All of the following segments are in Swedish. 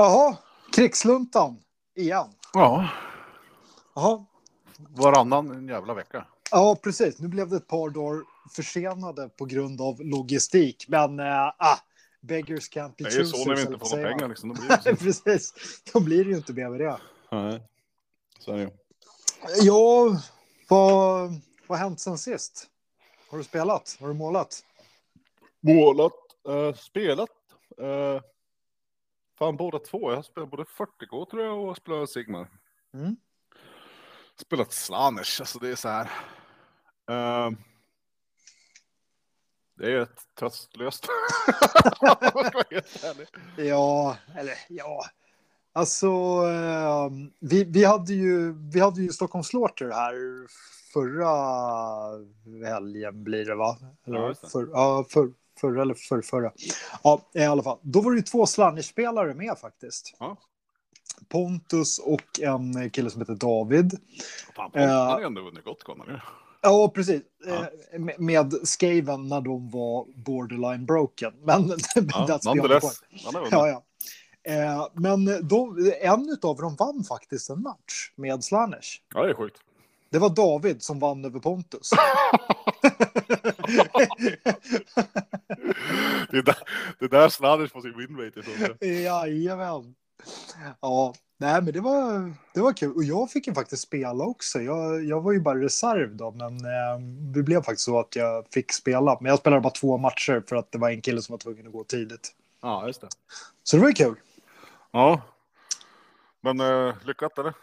Jaha, krigsluntan igen. Ja, Jaha. varannan en jävla vecka. Ja, precis. Nu blev det ett par dagar försenade på grund av logistik. Men äh, ah, beggars can't be Det är ju så när vi choosers, inte får några pengar liksom. Då blir precis. Då blir det ju inte mer med det. Nej, så är det ju. Ja, vad, vad har hänt sen sist? Har du spelat? Har du målat? Målat, eh, spelat. eh, fan båda två. Jag har spelat både 40K tror jag och spelat Sigmar. Mm. Spelat Slanish, alltså det är så här. eh, det är ett tröstlöst. Ja, eller ja. Alltså, eh, vi, vi, hade ju, vi hade ju Stockholm Slaughter här förra helgen blir det va? Eller, Ja, det. För, ja, för, förra eller för, förra. Ja, i alla fall. Då var det ju två Slanish-spelare med faktiskt. Ja. Pontus och en kille som heter David. Fan, Eh. han har ju ändå vunnit nu. Ja, precis. Ja. Eh, med- Med Skaven när de var borderline broken. Men Ja, that's beyond the. Ja, ja. Eh, men de, en av dem vann faktiskt en match med Slanish. Ja, det är sjukt. Det var David som vann över Pontus. Det är där, det är där Slanish får sin winrate. Jajamän. Ja, nej men det var, det var kul. Och jag fick ju faktiskt spela också. Jag, jag var ju bara reserv då, men eh, det blev faktiskt så att jag fick spela. Men jag spelade bara två matcher för att det var en kille som var tvungen att gå tidigt. Ja, just det. Så det var ju kul. Ja. Men uh, lyckat eller?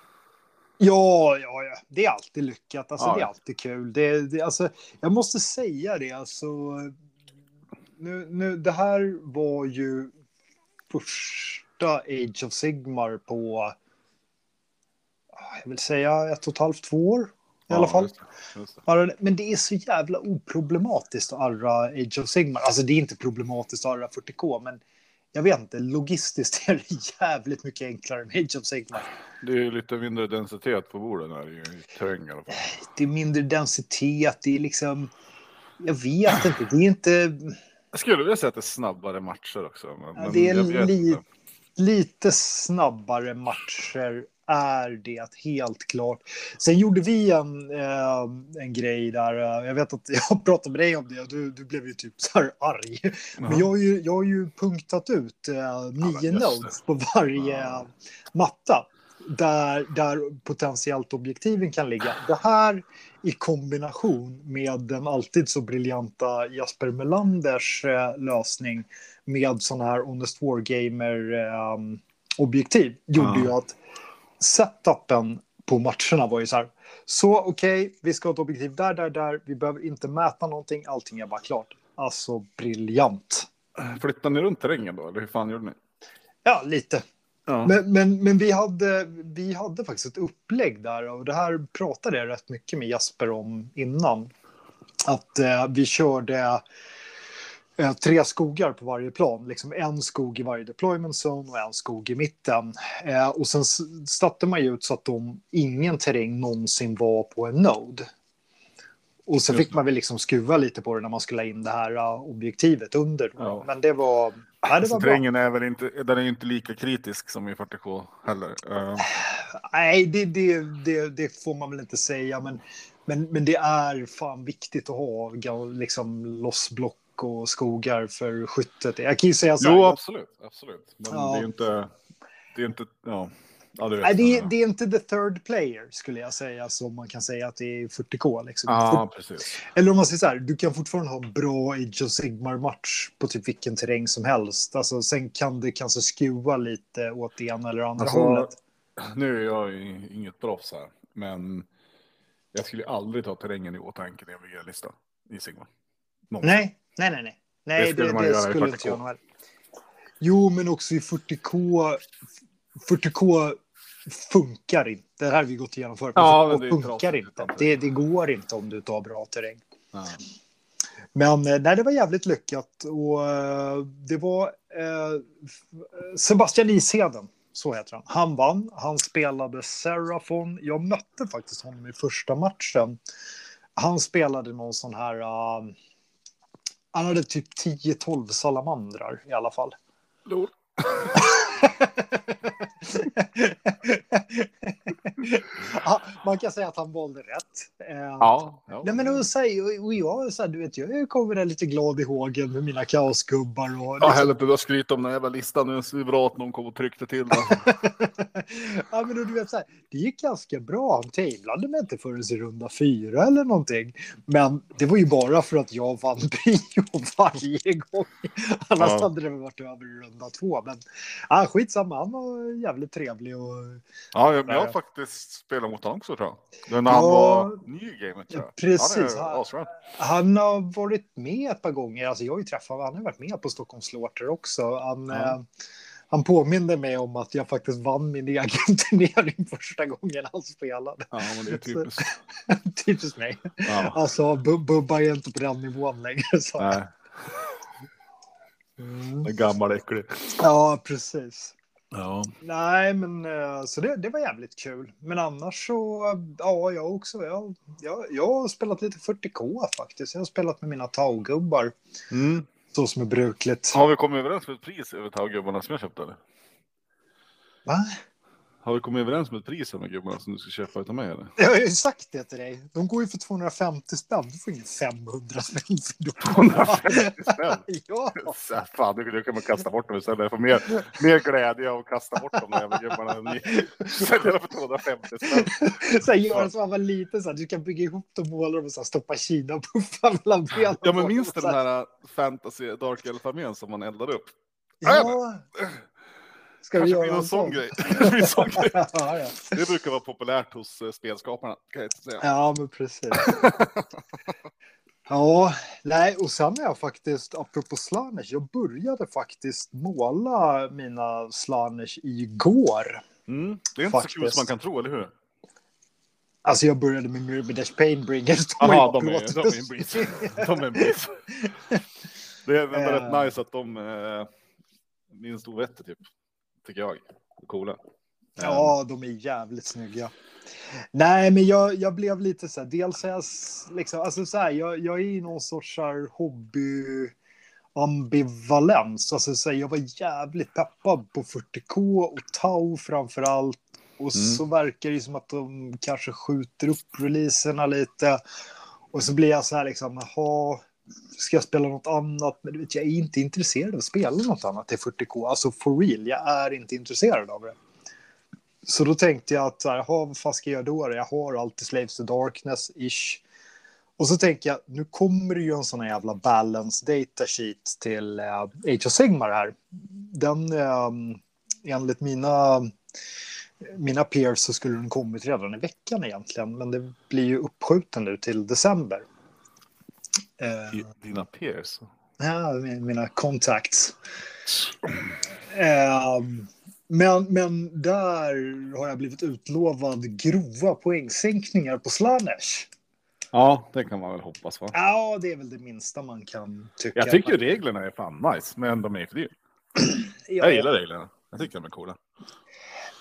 Ja, ja, ja, det är alltid lyckat. Alltså, Ja, Det är alltid kul. Det, det, alltså, jag måste säga det. Alltså, nu, nu, det här var ju första Age of Sigmar på, ah, jag vill säga ett och ett halvt, två år i Ja, alla fall. Just det, just det. Men det är så jävla oproblematiskt att arra Age of Sigmar. Alltså det är inte problematiskt att arra 40K, men jag vet inte, logistiskt är det jävligt mycket enklare med Age of Sigmar. Det är lite mindre densitet på borden här i terräng i alla fall. det är mindre densitet, det är liksom... Jag vet inte, det är inte... Jag skulle vilja säga att det är snabbare matcher också. Men, Ja, det är li-. Lite snabbare matcher är det helt klart. Sen gjorde vi en, eh, en grej där, eh, jag vet att jag pratade med dig om det och du, du blev ju typ så här arg. Men jag har ju, jag har ju punktat ut eh, nio det. nodes på varje Ja. matta. Där, där potentiellt objektiven kan ligga. Det här i kombination med den alltid så briljanta Jasper Melanders eh, lösning med sån här Honest Wargamer eh, objektiv gjorde Ja. ju att setupen på matcherna var ju så här. Så okej, vi ska ha ett objektiv där, där, där. Vi behöver inte mäta någonting. Allting är bara klart. Alltså briljant. Flyttade ni runt terrängen då? Eller hur fan gjorde ni? Ja, lite. Ja. Men, men, men vi, hade, vi hade faktiskt ett upplägg där och det här pratade jag rätt mycket med Jasper om innan. Att eh, vi körde eh, tre skogar på varje plan. Liksom en skog i varje deployment zone och en skog i mitten. Eh, och sen satte man ju ut så att de, ingen terräng någonsin var på en node. Och så fick man väl liksom skruva lite på det när man skulle ha in det här eh, objektivet under. Ja. Men det var, Alltså, var bra. är väl inte, den är ju inte lika kritisk som i 40K heller. Eh, Nej, det, det, det, det får man väl inte säga. Men, men, men det är fan viktigt att ha liksom, lossblock och skogar för skyttet. Jag kan ju säga så här. jo, absolut. absolut. Men Ja. det är ju inte... Det är inte... Ja, ja. Nej, det, det är inte the third player skulle jag säga som man kan säga att det är i 40K. Liksom. Ja, precis. Eller om man säger så här, du kan fortfarande ha en bra Age of Sigmar-match på typ vilken terräng som helst. Alltså, sen kan det kanske skruva lite åt det ena eller andra Alltså, hållet. Nu är jag inget proffs här, men jag skulle aldrig ta terrängen i åtanke när jag bygger lista i Sigma. Någonsin. Nej, nej, nej. nej. nej Det skulle det, man det skulle 40K. inte jag nog heller. Jo, men också i 40K. 40K funkar inte. Det här har vi gått igenom förut. Ja, 40K men det funkar inte. Det, det går inte om du tar bra terräng. Ja. Men eh, nej, det var jävligt lyckat. Och eh, det var eh, Sebastian Isheden, så heter han. Han vann. Han spelade Serafon. Jag mötte faktiskt honom i första matchen. Han spelade någon sån här... eh, han hade typ 10-12 salamandrar i alla fall. Lol. ja, man kan säga att han valde rätt. Eh, Ja. ja. Nej, men och, säg, och jag, så här, du vet, jag kommer där lite glad i hågen med mina kaosgubbar. Och, Ja, heller inte börja skryta om den jävla listan nu. Så det är bra att någon kom och tryckte till den. ja, men och du vet, så här, det gick ganska bra. Han tablade mig inte förrän i runda fyra eller någonting. Men det var ju bara för att jag vann prio varje gång. Annars Ja. hade det varit över i runda två. Men ja, skitsamma, han var jävligt trevlig. Och, Ja, jag, jag har Nej. faktiskt spelat mot honom också tror jag. Men när han Ja. var ny i gamet tror jag. Precis. Han Han-. Han har varit med ett par gånger. Alltså jag har ju träffat honom. Han har varit med på Stockholms Slaughter också. Han, eh, han påminde mig om att jag faktiskt vann min egen turnering första gången han spelade. Ja, men det är typiskt. Typiskt mig. Ja. Alltså, Bu- Bubba är inte på den nivån längre. Så. Nej, Mm. en gammal äcklig. Ja, precis. Ja. Nej, men eh, så det, det var jävligt kul. Men annars så, ja, jag också. Jag, jag, jag har spelat lite 40K faktiskt. Jag har spelat med mina taugubbar. Mm. Så som är brukligt. Har vi kommit överens med ett pris över taggubbarna som jag köpte eller? Va? Har vi kommit överens med ett pris över gubbarna som du ska köpa utav mig eller? Jag har ju sagt det till dig. De går ju för 250 spänn. Du får ingen 500 spänn för dem. 250 spänn? ja. Så Fan, nu, kan man kasta bort dem istället. Jag får mer, mer glädje av att kasta bort de där jävla gubbarna. Sälja dem för 250 spänn. Så här, gör som man var liten. Så här, du kan bygga ihop dem, måla dem och så här, stoppa Kina-puffar mellan benen. Ja, men minns du den här, här fantasy Dark Elf-armén som man eldade upp? Ja. Ska vi göra en sån grej. Det blir en sån grej. ja, ja. Det brukar vara populärt hos eh, spelskaparna, kan jag säga. ja, men precis. Ja, nej, och sen är jag faktiskt, apropå Slanish, jag började faktiskt måla mina Slanish igår. Mm. Det är inte så kul Faktiskt. som man kan tro, eller hur? Alltså jag började med Myrmidash Painbringers. Jaha, de ju är, de är en breeze. De är en breeze. Det är ändå Eh. rätt nice att de eh, minst ovette, typ. Tycker jag. Coola. Ja, de är jävligt snygga. Nej, men jag, jag blev lite så här, dels är jag liksom, alltså så här, jag, jag är i någon sorts hobby ambivalens. Alltså så här, jag var jävligt peppad på 40K och Tau framför allt. Och Mm. så verkar det som att de kanske skjuter upp releaserna lite. Och så blir jag så här liksom, jaha, ska jag spela något annat? Men du vet, jag är inte intresserad av att spela något annat i 40K. Alltså for real, jag är inte intresserad av det. Så då tänkte jag att, så här, vad fan ska jag göra då? Jag har alltid Slaves to Darkness-ish. Och så tänker jag, nu kommer det ju en sån här jävla balance data sheet till uh, Age of Sigmar här. Den, eh, enligt mina, mina peers så skulle den kommit redan i veckan egentligen. Men det blir ju uppskjuten nu till december. Eh, Dina peers. Ja, mi- mina contacts. Ehm, men, men där har jag blivit utlovad grova poängsänkningar på Slanish. Ja, det kan man väl hoppas va? Ja, det är väl det minsta man kan tycka. Jag tycker reglerna är fan nice, men de är för dyra. ja, Jag gillar reglerna. Jag tycker de är coola.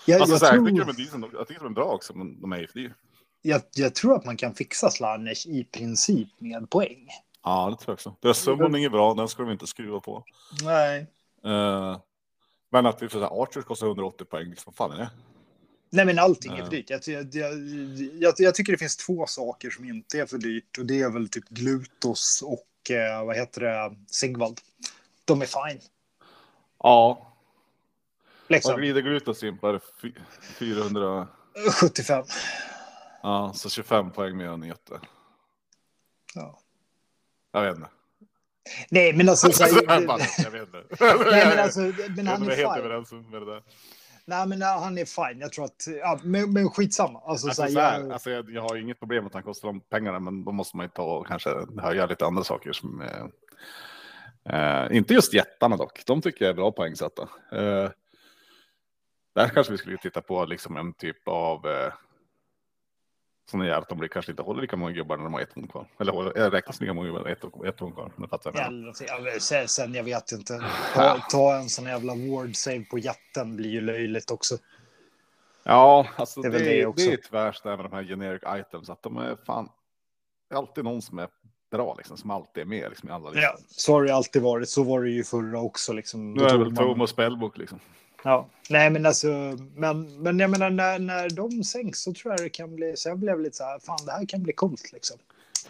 jag, Alltså, jag, så här, jag, tror, tycker de är decent, jag tycker de är bra också, men de är för dyra. jag, jag tror att man kan fixa Slanish i princip med poäng. Ja, det tror jag också. Deras summoning är bra, den ska de inte skruva på. Nej. Eh, men att vi får säga Archers kostar 180 poäng, liksom, vad fan är det? Nej, men allting är för dyrt. Jag, jag, jag, jag, tycker det finns två saker som inte är för dyrt. Och det är väl typ Glutos och eh, vad heter det, Sigvald. De är fine. Ja, vad Liksom. glider Glutos in på? Är det fy- 400? 75. Ja, så 25 poäng mer än Göte. Ja. Jag vet inte. Nej, men alltså... Så jag bara, jag vet inte. nej, men alltså, men han är är helt fine. överens med det där. Nej, men han är fine. Jag tror att... Ja, men, men skitsamma. Alltså, Alltså, så så här, jag, alltså, jag, jag har ju inget problem med att han kostar de pengarna, men då måste man ju ta och kanske höja lite andra saker som eh, eh, inte just jättarna dock. De tycker jag är bra poängsatta. Eh, där kanske vi skulle titta på liksom en typ av eh, som gör att de blir kanske inte håller lika många gubbar när de har ett horn kvar. Eller håller, räknas lika många gubbar när ett, ett horn kvar. Men fattar jag. Sen, sen, jag vet inte. Ta, ta en sån jävla ward save på jätten blir ju löjligt också. Ja, alltså Det det är det det, också. är tyvärr det här med de här generic items, att de är fan det är alltid någon som är bra, liksom, som alltid är med liksom, i alla listor. Ja, så har det alltid varit. Så var det ju förra också. Liksom. Nu är det väl man- Tom och Spellbook liksom. Ja, nej men alltså, men, men jag menar när, när de sänks så tror jag det kan bli, så jag blev lite så här, fan det här kan bli coolt liksom.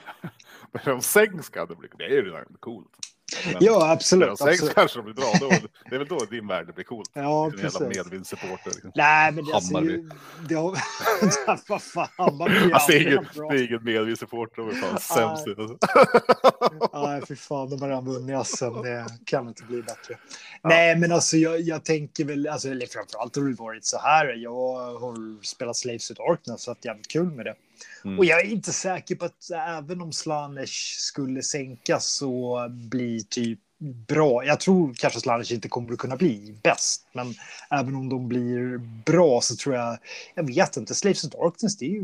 Men de sänks kan det bli, det är ju redan coolt. Men Ja, absolut. när de absolut. kanske de blir bra, då, det är väl då din värld blir coolt. Ja, En jävla precis. medvindssupporter. Liksom. Nej, men det, alltså, Hammarby. ju- det har... vad fan, Hammarby är Alltså, det är ingen, det är ingen medvindssupporter, de är fan sämst. Alltså. Nej, fy fan, de har redan vunnit SM. Det kan inte bli bättre. Nej, men alltså jag, jag tänker väl, alltså, eller framförallt har det varit så här. Jag har spelat Slaves of Darkness, så att jävligt kul med det. Mm. Och jag är inte säker på att även om Slanish skulle sänkas så blir typ bra. Jag tror kanske Slanish inte kommer att kunna bli bäst, men även om de blir bra så tror jag, jag vet inte, Slaves of Darkness, det är ju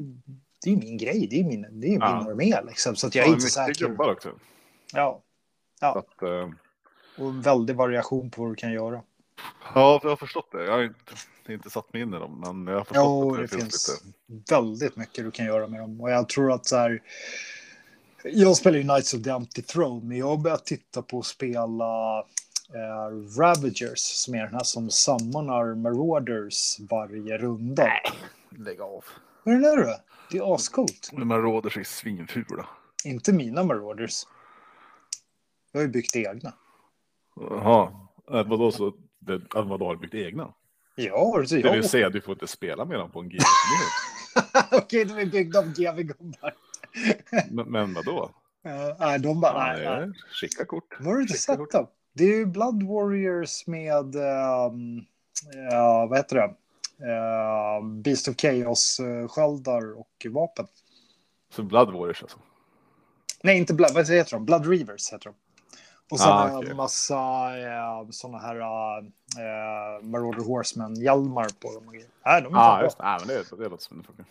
det är min grej, det är min, det är min Ja. armé liksom, så att jag Ja, är inte säker. gubbar också. Ja, Så Att, eh, och en väldig variation på vad du kan göra. ja, jag har förstått det. Jag har inte, inte satt mig in i dem, men jag har förstått Jo, att det det, finns, lite. väldigt mycket du kan göra med dem. Och jag tror att så här, jag spelar ju Knights of the Empty Throne, men jag har börjat titta på att spela eh, Ravagers, som är den här som sammanar Marauders varje runda. Lägg av. Vad är det där då? Det är ascoolt. Men man råder sig svinfula. Inte mina Marauders. Jag har ju byggt egna. Jaha, äh, vadå så? Det, vadå, har du byggt egna? Ja, det Det vill jag. säga, du får inte spela med dem på en GP. Okej, de är byggda av GV-gubbar. men, men vadå? Ja, nej, de bara, nej, nej. Skicka kort. Har du inte Skicka sett kort. dem? Det är ju Blood Warriors med, ehm, ja, vad heter det? Uh, Beast of Chaos-sköldar och vapen. Så Blood Warriors alltså. Nej, inte Blood, vad heter de? Blood Reavers heter de. Och sen Ah, jag okej. en massa uh, sådana här uh, Marauder Horseman-hjälmar på dem. och grejer. Nej, de är bra. just det. Ja, men det, det låter som det funkar.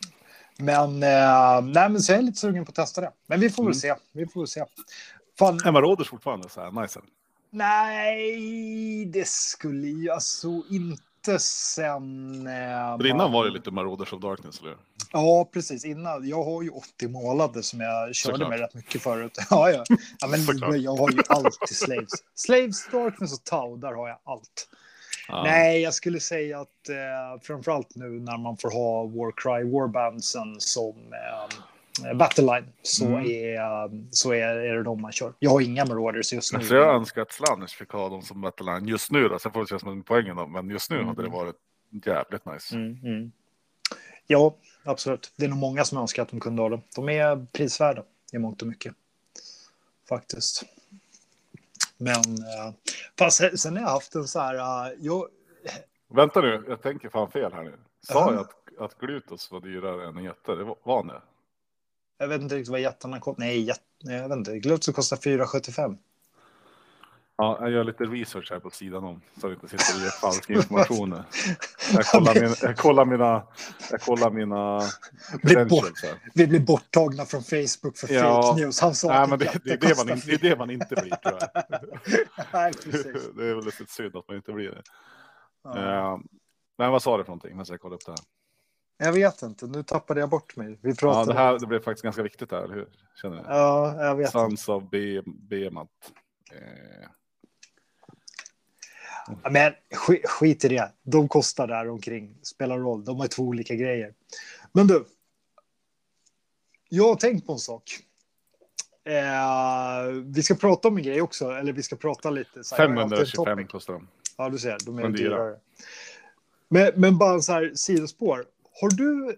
Men, eh, nej, men så jag är lite sugen på att testa det. Men vi får väl Mm. se. Vi får väl se. Fan, Är Marauders fortfarande så här nice? Nej, det skulle ju alltså inte sen... Eh, För innan man- var det lite Marauders of Darkness, eller hur? Ja, precis. Innan. Jag har ju 80 målade som jag körde Såklart. med rätt mycket förut. Ja, ja. ja men Såklart. jag har ju allt i Slaves. Slaves, Darkness och Tau, där har jag allt. Ja. Nej, jag skulle säga att eh, framförallt nu när man får ha Warcry Warbandsen som eh, Battleline så, Mm. är, eh, så är, är det de man kör. Jag har inga Marauders just nu. Alltså jag önskar att Slanish fick ha dem som Battleline just nu. Då. Sen får vi se som en poängen då. Men just nu Mm. hade det varit jävligt nice. Mm, mm. Ja, absolut. Det är nog många som önskar att de kunde ha dem. De är prisvärda i mångt och mycket. Faktiskt. Men eh, fast sen- har jag haft en så här. eh, jag, Vänta nu, jag tänker fan fel här nu. Sa Ja. jag att, att Glutos var dyrare än jätte? Det var, var det? jag vet inte riktigt vad jättarna kostar. Nej, jätt, nej, jag vet inte. Glutz kostar 475. Ja, jag gör lite research här på sidan om så jag inte sitter och ger falsk information. Jag kollar, min, jag kollar mina, jag kollar mina credentials här. Vi blir borttagna från Facebook för Ja. fake news. Han sa Nej, att men det, det, är det, man det är det man inte blir tror jag. Nej, precis. Det är väl lite synd att man inte blir det. Ja. Eh, Men vad sa du för någonting? Men jag kollar upp det här. Jag vet inte. Nu tappade jag bort mig. Vi Ja, pratade. det här det blev faktiskt ganska viktigt här, eller hur? Känner du? Ja, jag vet inte. Sons of B- Behemoth. Eh, Ja, Men skit, skit i det. De kostar där omkring. Spelar roll. De har två olika grejer. Men du. Jag har tänkt på en sak. Eh, vi ska prata om en grej också. Eller vi ska prata lite. Så här, jag har alltid en 525 topic. kostar de. Ja, du ser. De är Men dyra. dyrare. Men, men bara så här sidospår. Har du...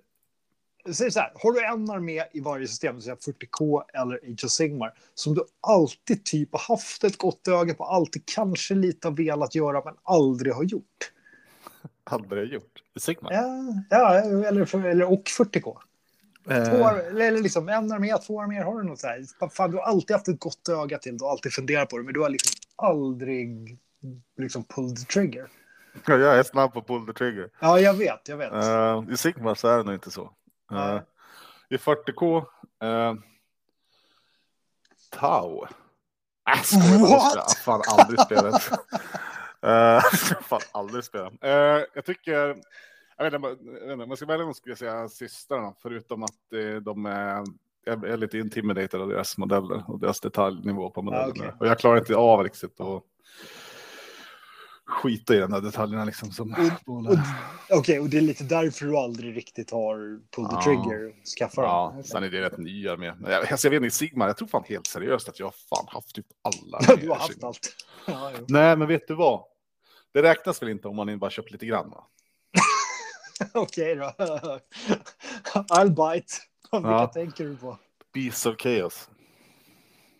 Säg så här, har du en armé i varje system, så 40K eller Age of Sigmar, som du alltid typ har haft ett gott öga på, alltid kanske lite har velat göra, men aldrig har gjort? Aldrig gjort. Sigma. Ja, ja eller, eller, och 40K. Två, Eh, eller eller liksom en armé, två arméer, har du något så här? Fan, du har alltid haft ett gott öga till, du har alltid funderat på det, men du har liksom aldrig liksom pulled the trigger. ja, jag är snabb på pull the trigger. Ja, jag vet, jag vet. Eh, I Sigma så är det nog inte så. Eh, Nej. I 40K. Uh, Tau. Äh, skojar, What? Jag fan aldrig spelat. uh, fan aldrig spelat. Uh, jag tycker, jag vet inte, jag vet inte, om jag ska välja någon skulle jag säga systrarna, förutom att eh, de är, jag är lite intimidated av deras modeller och deras detaljnivå på modellerna. okej. Och jag klarar inte av riktigt att skita i de där detaljerna liksom. Som Okej, okay, och det är lite därför du aldrig riktigt har pull the trigger och skaffa ja, dem. sen är det rätt nya med. Jag, alltså, jag vet inte, Sigmar, jag tror fan helt seriöst att jag har fan haft typ alla. du har haft allt. Ja, Nej, men vet du vad? Det räknas väl inte om man bara köpt lite grann va? Okej då. I'll bite. Vilka ja. tänker du på? Beasts of Chaos.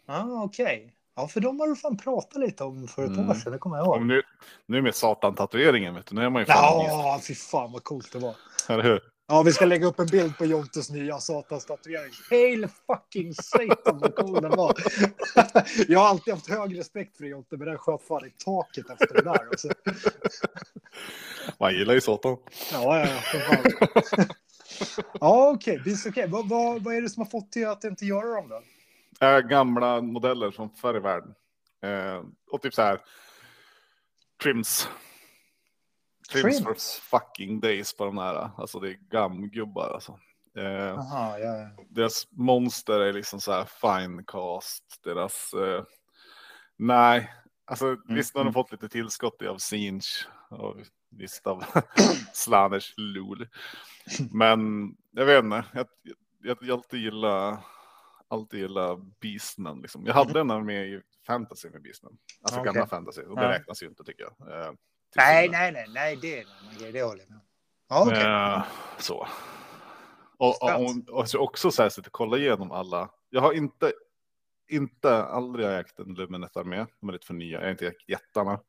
Ah, Okej. Okay. Ja, för de har du fan pratat lite om för ett mm. år sedan, det kommer jag ihåg. nu, nu med satan-tatueringen, vet du, nu är man ju fan... Ja, fy fan vad coolt det var. Eller hur? Ja, vi ska lägga upp en bild på Jontes nya satans-tatuering. Hail fucking Satan vad cool den var. jag har alltid haft hög respekt för Jonte, men den sköt fan i taket efter det där. Alltså. Man gillar ju Satan. Ja, ja, ja. ja, okej. Okay. okay. Vad, vad, vad är det som har fått dig att inte göra dem då? Äh, gamla modeller från förr i världen. Eh, och typ så här. Trims. Trims, Trims for fucking days på de här. Alltså det är gamgubbar alltså. Eh, Aha, ja, ja. Deras monster är liksom så här fine cast. Deras. Eh, nej, alltså mm. visst har de fått lite tillskott av Sinch. Och visst av Slaners Lul. Men jag vet inte. Jag, jag, jag alltid gillar alltid gillat Beastman. Liksom. Jag hade en med i fantasy med Beastman. Alltså okay. gamla fantasy. Och det ja. räknas ju inte tycker jag. Eh, nej, nej, nej, nej, det är grej. Det håller jag med ja, okay. eh, Så. Och, och, och, och så också så här, så att kolla igenom alla. Jag har inte, inte, aldrig ägt en Luminet armé. De är lite för nya. Jag har inte ägt jättarna.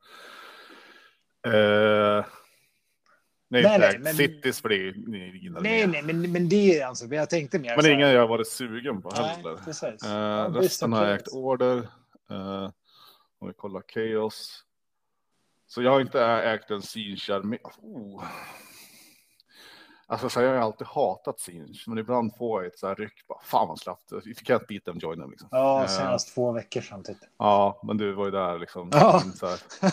Eh, Nej, nej, nej men... Cities för det nej, nej, nej, men, men det är alltså, jag tänkte mer. Men inga jag har varit sugen på heller. Nej, uh, resten har jag ägt Order. Uh, om vi kollar Chaos. Så jag har inte ägt en Sinch armé. Oh. Alltså så jag har alltid hatat Sinch, men ibland får jag ett så här ryck. Bara, Fan vad slappt. Vi fick inte beat them join them liksom. Ja, senast uh, två veckor typ. Ja, men du var ju där liksom. Ja. Så här,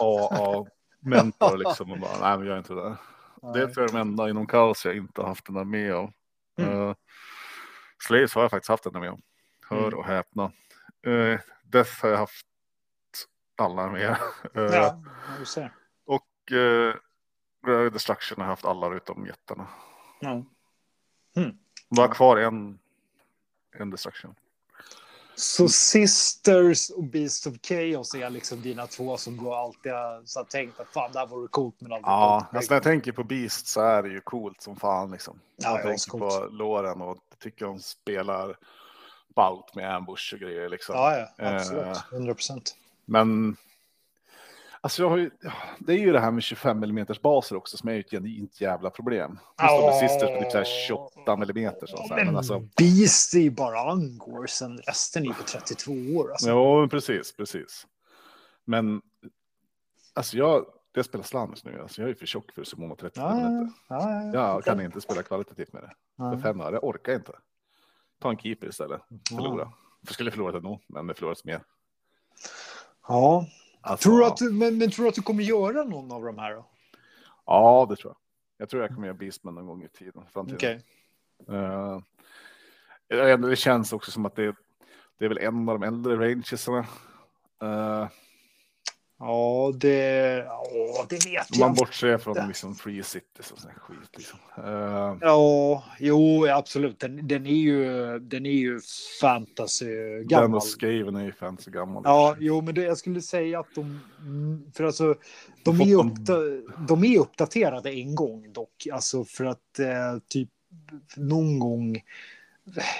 A, A, mentor liksom och bara, nej men jag är inte det. Nej. Det är för de enda inom kaos jag inte haft den där med om. Mm. Uh, Slaves har jag faktiskt haft den där med om. Hör mm. och häpna. Uh, Death har jag haft alla med. Uh, ja, du ser. Och uh, Destruction har jag haft alla utom jättarna. Mm. Mm. Bara kvar en, en Destruction. Så Sisters och Beast of Chaos är liksom dina två som du alltid har tänkt att fan det här vore coolt men Ja, alltså när jag tänker på Beast så är det ju coolt som fan liksom. Ja, jag tänker på låren och tycker de spelar ballt med ambush och grejer liksom. Ja, ja absolut. 100 procent. Men Alltså jag har ju, det är ju det här med 25 mm baser också som är ett genuint jävla problem. Just oh. sisters på typ så här 28 mm. Så, så här, men alltså... Beast är ju bara angår, sen resten är på 32 år. Alltså. Ja, precis, precis. Men alltså jag, det spelar slams nu, alltså jag är ju för tjock för så många 30 ja, minuter. Ja, ja, ja, jag kan inte spela kvalitativt med det. För fem öre, jag orkar inte. Ta en keeper istället, förlora. Jag skulle förlorat ändå, men det förlorats mer. Ja, Alltså, tror att men, men tror du att du kommer göra någon av de här då? Ja, det tror jag. Jag tror jag kommer göra Beastman någon gång i tiden. Okay. Uh, det känns också som att det, det är väl en av de äldre rangesarna. Uh, Ja, det, ja, det vet jag inte. Man bortser från liksom Free Cities och sån skit. Liksom. Uh... Ja, jo, absolut. Den, den, är ju, den är ju fantasy gammal. Den och Skaven är ju fantasy gammal. Ja, jo, men det, jag skulle säga att de, för alltså, de är, uppda, de är uppdaterade en gång dock. Alltså för att eh, typ någon gång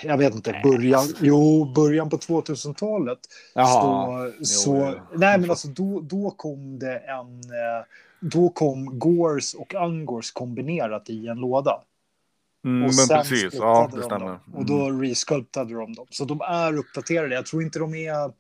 jag vet inte, början, jo, början på 2000-talet. Så, så, jo, nej men alltså då, då kom det en, eh, då kom Gores och Angors kombinerat i en låda. Mm, och men precis, ja det stämmer. Mm. Och då mm. resculptade de dem. Så de är uppdaterade. Jag tror inte de är,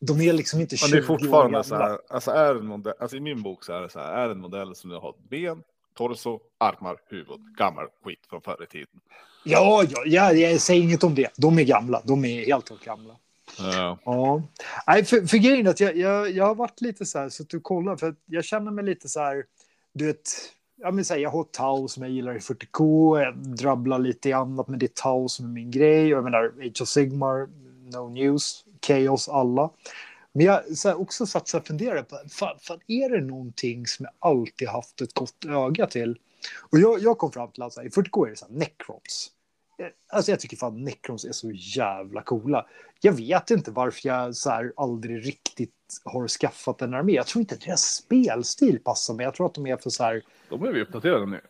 de är liksom inte 20 Men det är fortfarande så här, alltså är en modell, alltså i min bok så är det så här, är en modell som har ben, torso, armar, huvud, gammal skit från förr i tiden. Ja, ja, ja, jag säger inget om det. De är gamla. De är helt och gamla. Ja. ja. Nej, för, för grejen är att jag, jag, jag har varit lite så här, så att du kollar, för jag känner mig lite så här, du vet, ja men jag har Tau som jag gillar i 40K, jag drabblar lite i annat, men det är Tau som är min grej, jag menar Age of Sigmar, No News, Chaos, alla. Men jag så här, också satt och funderade på, fan, fan, är det någonting som jag alltid haft ett gott öga till? Och jag, jag kom fram till att så här, i 40K är det så här, Necrons. Eh, Alltså jag tycker fan Necrons är så jävla coola. Jag vet inte varför jag så här, aldrig riktigt har skaffat en armé. Jag tror inte deras spelstil passar mig. Jag tror att de är för så här... De är vi uppdaterade nu.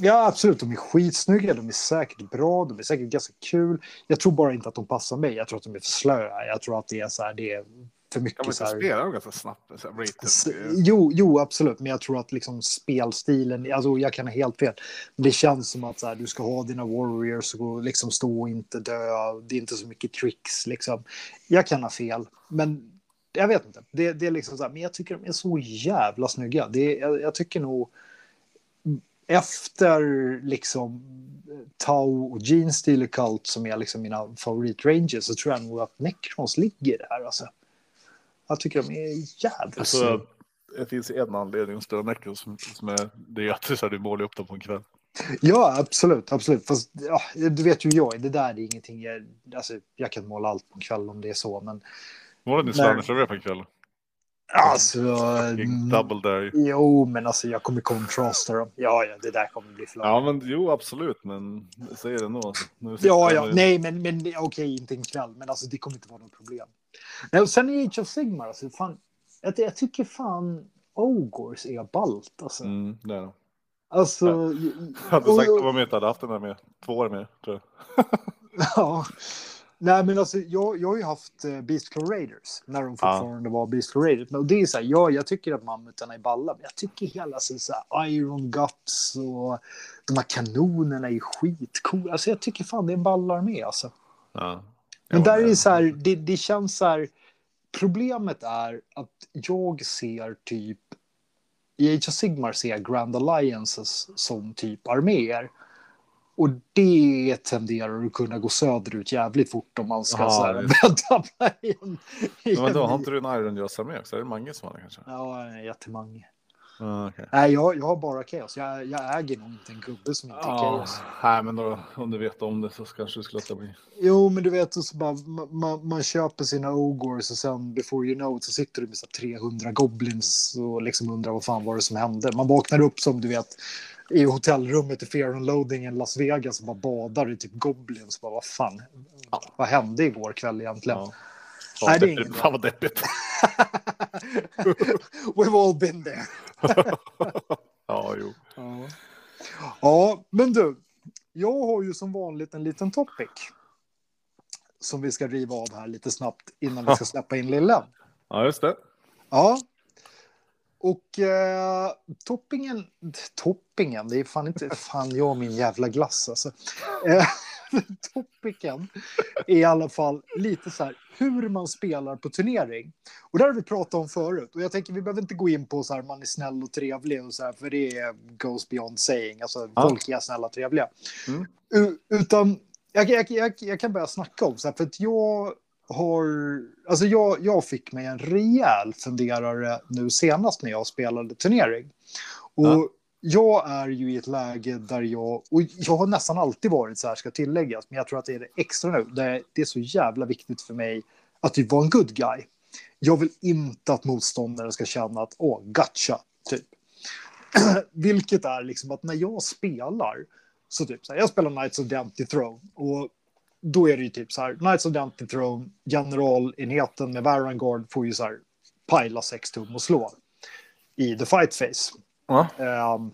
Ja, absolut. De är skitsnygga. De är säkert bra. De är säkert ganska kul. Jag tror bara inte att de passar mig. Jag tror att de är för slöa. Jag tror att det är så här, det är för mycket men så så här... spelar de ganska snabbt. Så här. S- Jo, jo, absolut. Men jag tror att liksom spelstilen, alltså jag kan ha helt fel. Men det känns som att så här, du ska ha dina warriors och liksom stå och inte dö. Det är inte så mycket tricks liksom. Jag kan ha fel, men jag vet inte. Det, det är liksom så här, men jag tycker de är så jävla snygga. Det, jag, jag tycker nog efter liksom Tau och Gene Stealer Cult som är liksom mina favoritranges så tror jag nog att Necrons ligger där. Alltså. Jag tycker de är jävligt Alltså, det finns en anledning att spela Necros som, som är, det är att så här, du målar upp dem på en kväll. Ja, absolut. absolut. Fast, ja, du vet ju jag. Det där är ingenting jag... Alltså, jag kan måla allt på en kväll om det är så, men... Målar ni. Slanners på en kväll? Alltså... Mm, Double dare. Jo, men alltså jag kommer kontrasta dem. Ja, ja, det där kommer bli för Ja, men jo, absolut, men säger det ändå. Nu Ja, ja, nej, men, men okej, inte en kväll, men alltså det kommer inte vara något problem. Nej, och sen i Age of Sigmar, alltså, fan, jag, jag tycker fan Ogors är ballt, alltså. Mm, det är det. Alltså, Jag hade och- sagt att om jag inte hade haft den där med två år med, tror jag. Ja. Nej, men alltså, jag, jag har ju haft eh, Beast Claw Raiders när de fortfarande var Beast Claw Raiders. Men, och det är så här, ja, jag tycker att mammutarna är balla, men jag tycker hela så, så här, Iron Guts och de här kanonerna är skitcoola. Alltså, jag tycker fan det är en ballarmé alltså. Ja. Men där är det- så här, det, det känns så här, problemet är att jag ser typ, i Age of Sigmar ser jag Grand Alliances som typ arméer. Och det tenderar att kunna gå söderut jävligt fort om man ska Ja, så här, vänta på en, i Men då en- har inte du en Iron Joss-armé också? Är det Mange som har det kanske? Ja, jättemånga. Ja, okej. Nej, jag, jag har bara Chaos. Jag, jag äger nog inte en gubbe som inte är Ja, Chaos. nej, men då, om du vet om det så kanske du skulle låta bli. Jo, men du vet, så bara, man, man, köper sina ogors och sen before you know it så sitter du med så här 300 goblins och liksom undrar vad fan var det som hände. Man vaknar upp som du vet i hotellrummet i Fear and Loading i Las Vegas och bara badar i typ goblins. Bara, vad fan, vad hände igår kväll egentligen? Ja. Deppigt. Fan vad deppigt. We've all been there. ja, jo. Ja. ja, men du, jag har ju som vanligt en liten topic som vi ska riva av här lite snabbt innan vi ska släppa in lillen. Ja, just det. Ja. Och eh, toppingen, toppingen, det är fan inte fan jag och min jävla glass alltså. Eh, topiken är i alla fall lite så här hur man spelar på turnering. Och det har vi pratat om förut och jag tänker vi behöver inte gå in på så här man är snäll och trevlig och så här för det är goes beyond saying. Alltså Ja. folk är snälla och trevliga. Mm. Utan jag, jag, jag, jag kan börja snacka om så här för att jag har, alltså jag, jag fick mig en rejäl funderare nu senast när jag spelade turnering. Och Ja jag är ju i ett läge där jag, och jag har nästan alltid varit så här ska tilläggas, men jag tror att det är det extra nu, det, det är så jävla viktigt för mig att typ vara en good guy. Jag vill inte att motståndaren ska känna att åh, gotcha, typ. Vilket är liksom att när jag spelar, så typ så här, jag spelar Knights of the Empty Throne och då är det ju typ så här, Knights of the Empty Throne, generalenheten med Varangard får ju så här pajla sex tum och slå i the fight face. Ja. Um,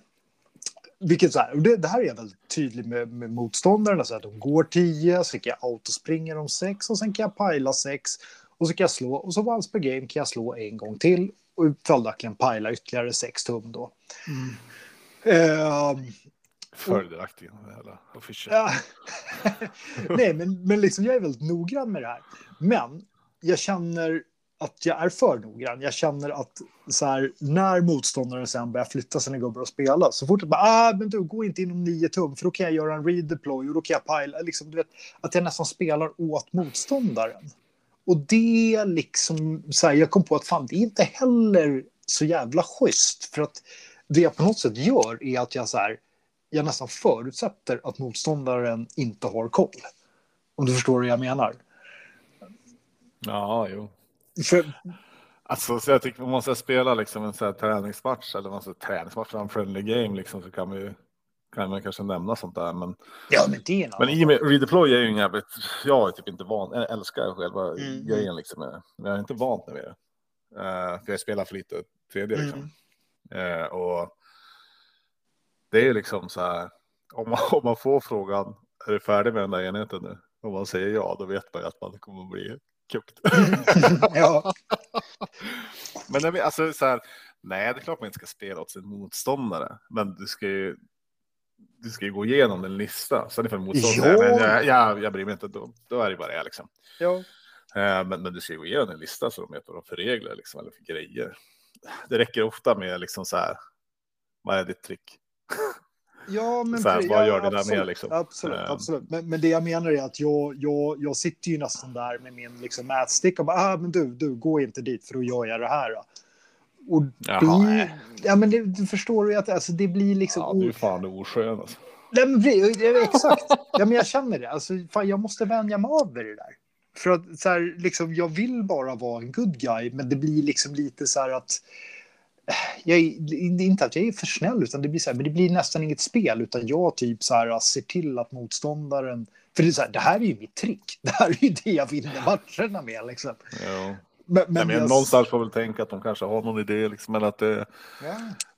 vilket så här, det, det här är väldigt tydlig med, med motståndarna. Så att de går 10, så kan jag autospringa dem 6 och sen kan jag pila 6 och så kan jag slå och så once per game kan jag slå en gång till och följaktligen pila ytterligare 6 tum då. Ehm, Fördelaktigt. Jävla official. Ja. Nej, men, men liksom, jag är väldigt noggrann med det här. Men jag känner att jag är för noggrann. Jag känner att så här, när motståndaren sen börjar flytta sina gubbar och spela, så fort jag bara, ah, men du, gå inte inom nio tum, för då kan jag göra en redeploy och då kan jag pile, liksom, du vet, att jag nästan spelar åt motståndaren. Och det liksom, så här, jag kom på att fan, det är inte heller så jävla schysst, för att det jag på något sätt gör är att jag så här, jag nästan förutsätter att motståndaren inte har koll. Om du förstår vad jag menar. Ja, jo. För, Alltså, så jag tycker man måste spela liksom en så här träningsmatch eller man ska träningsmatch, en friendly game liksom så kan man ju kan man kanske nämna sånt där. Men, ja, men det är en men i och med redeploy är ju en jävligt, jag är typ inte van, jag älskar själva Mm. grejen liksom. Men jag är inte vant med det. Uh, för jag spelar för lite tredje liksom. Mm. Eh, och det är liksom så här, om man, om man får frågan, är du färdig med den där enheten nu? Om man säger ja, då vet man ju att man kommer att bli kukt. ja. Men alltså så här, nej, det är klart man inte ska spela åt sin motståndare, men du ska ju. Du ska ju gå igenom en lista. Sen ifall motståndaren, Ja. men jag, jag, jag bryr mig inte, då, då är det bara det liksom. ja. Eh, Men, men du ska ju gå igenom en lista så de vet vad de för regler liksom, eller för grejer. Det räcker ofta med liksom så här. Vad är ditt trick? Ja, men Så här, vad ja, gör det där absolut, med, liksom? Absolut, Ehm. absolut. Men, men det jag menar är att jag, jag, jag sitter ju nästan där med min liksom, mätstick och bara, ah, men du, du, gå inte dit för då gör jag det här. Då. Och Jaha, det, nej. ja, men det, du förstår ju att alltså, det blir liksom... Ja, du är fan oskön alltså. Nej, men, ja, exakt. Ja, men jag känner det. Alltså, fan, jag måste vänja mig av vid det där. För att så här, liksom, jag vill bara vara en good guy, men det blir liksom lite så här att... Jag är, inte att jag är för snäll, utan det blir, så här, men det blir nästan inget spel, utan jag typ så här, ser till att motståndaren... För det, är så här, det här är ju mitt trick. Det här är ju det jag vinner matcherna med. Liksom. Ja. Men, Men, men jag- någonstans får väl tänka att de kanske har någon idé, liksom, men att det, Ja.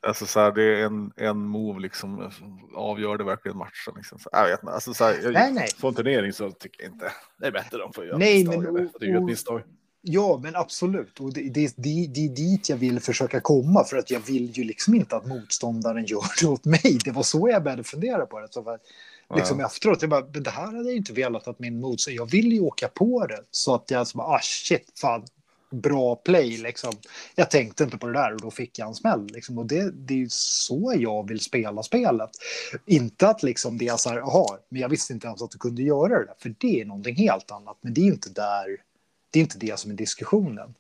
alltså, så här, det är en, en move liksom, som avgör det verkligen matchen. Liksom. Så, jag vet inte, alltså, så här, jag, Nej, nej. På en turnering så tycker jag inte det är bättre de får göra Nej, misstag. men- och- det är ju ett och- misstag. Ja, men absolut. Och det, det, det, det är dit jag vill försöka komma. För att jag vill ju liksom inte att motståndaren gör det åt mig. Det var så jag började fundera på det. Så var, liksom Ja. efteråt, jag bara, men det här hade jag inte velat att min motståndare... Jag vill ju åka på det. Så att jag så bara, ah shit, fan, bra play liksom. Jag tänkte inte på det där och då fick jag en smäll. Liksom. Och det, det är ju så jag vill spela spelet. Inte att liksom det är så här, jaha, men jag visste inte ens att du kunde göra det där. För det är någonting helt annat. Men det är ju inte där, det är inte det som är diskussionen.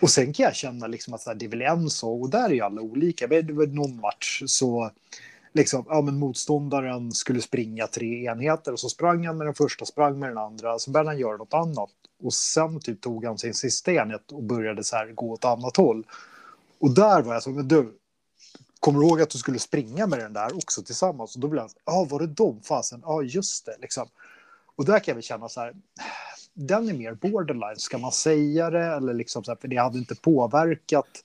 Och sen kan jag känna liksom att här, det är väl en sak, och där är ju alla olika. Men Det var någon match så liksom, ja, men motståndaren skulle springa tre enheter och så sprang han med den första, sprang med den andra, så började han göra något annat. Och sen typ tog han sin sista enhet och började så här gå åt annat håll. Och där var jag så, men du, kommer du ihåg att du skulle springa med den där också tillsammans? Och då blev han, ja, var det de fasen? Ja, just det, liksom. Och där kan jag väl känna så här, den är mer borderline, ska man säga det eller liksom så här, för det hade inte påverkat.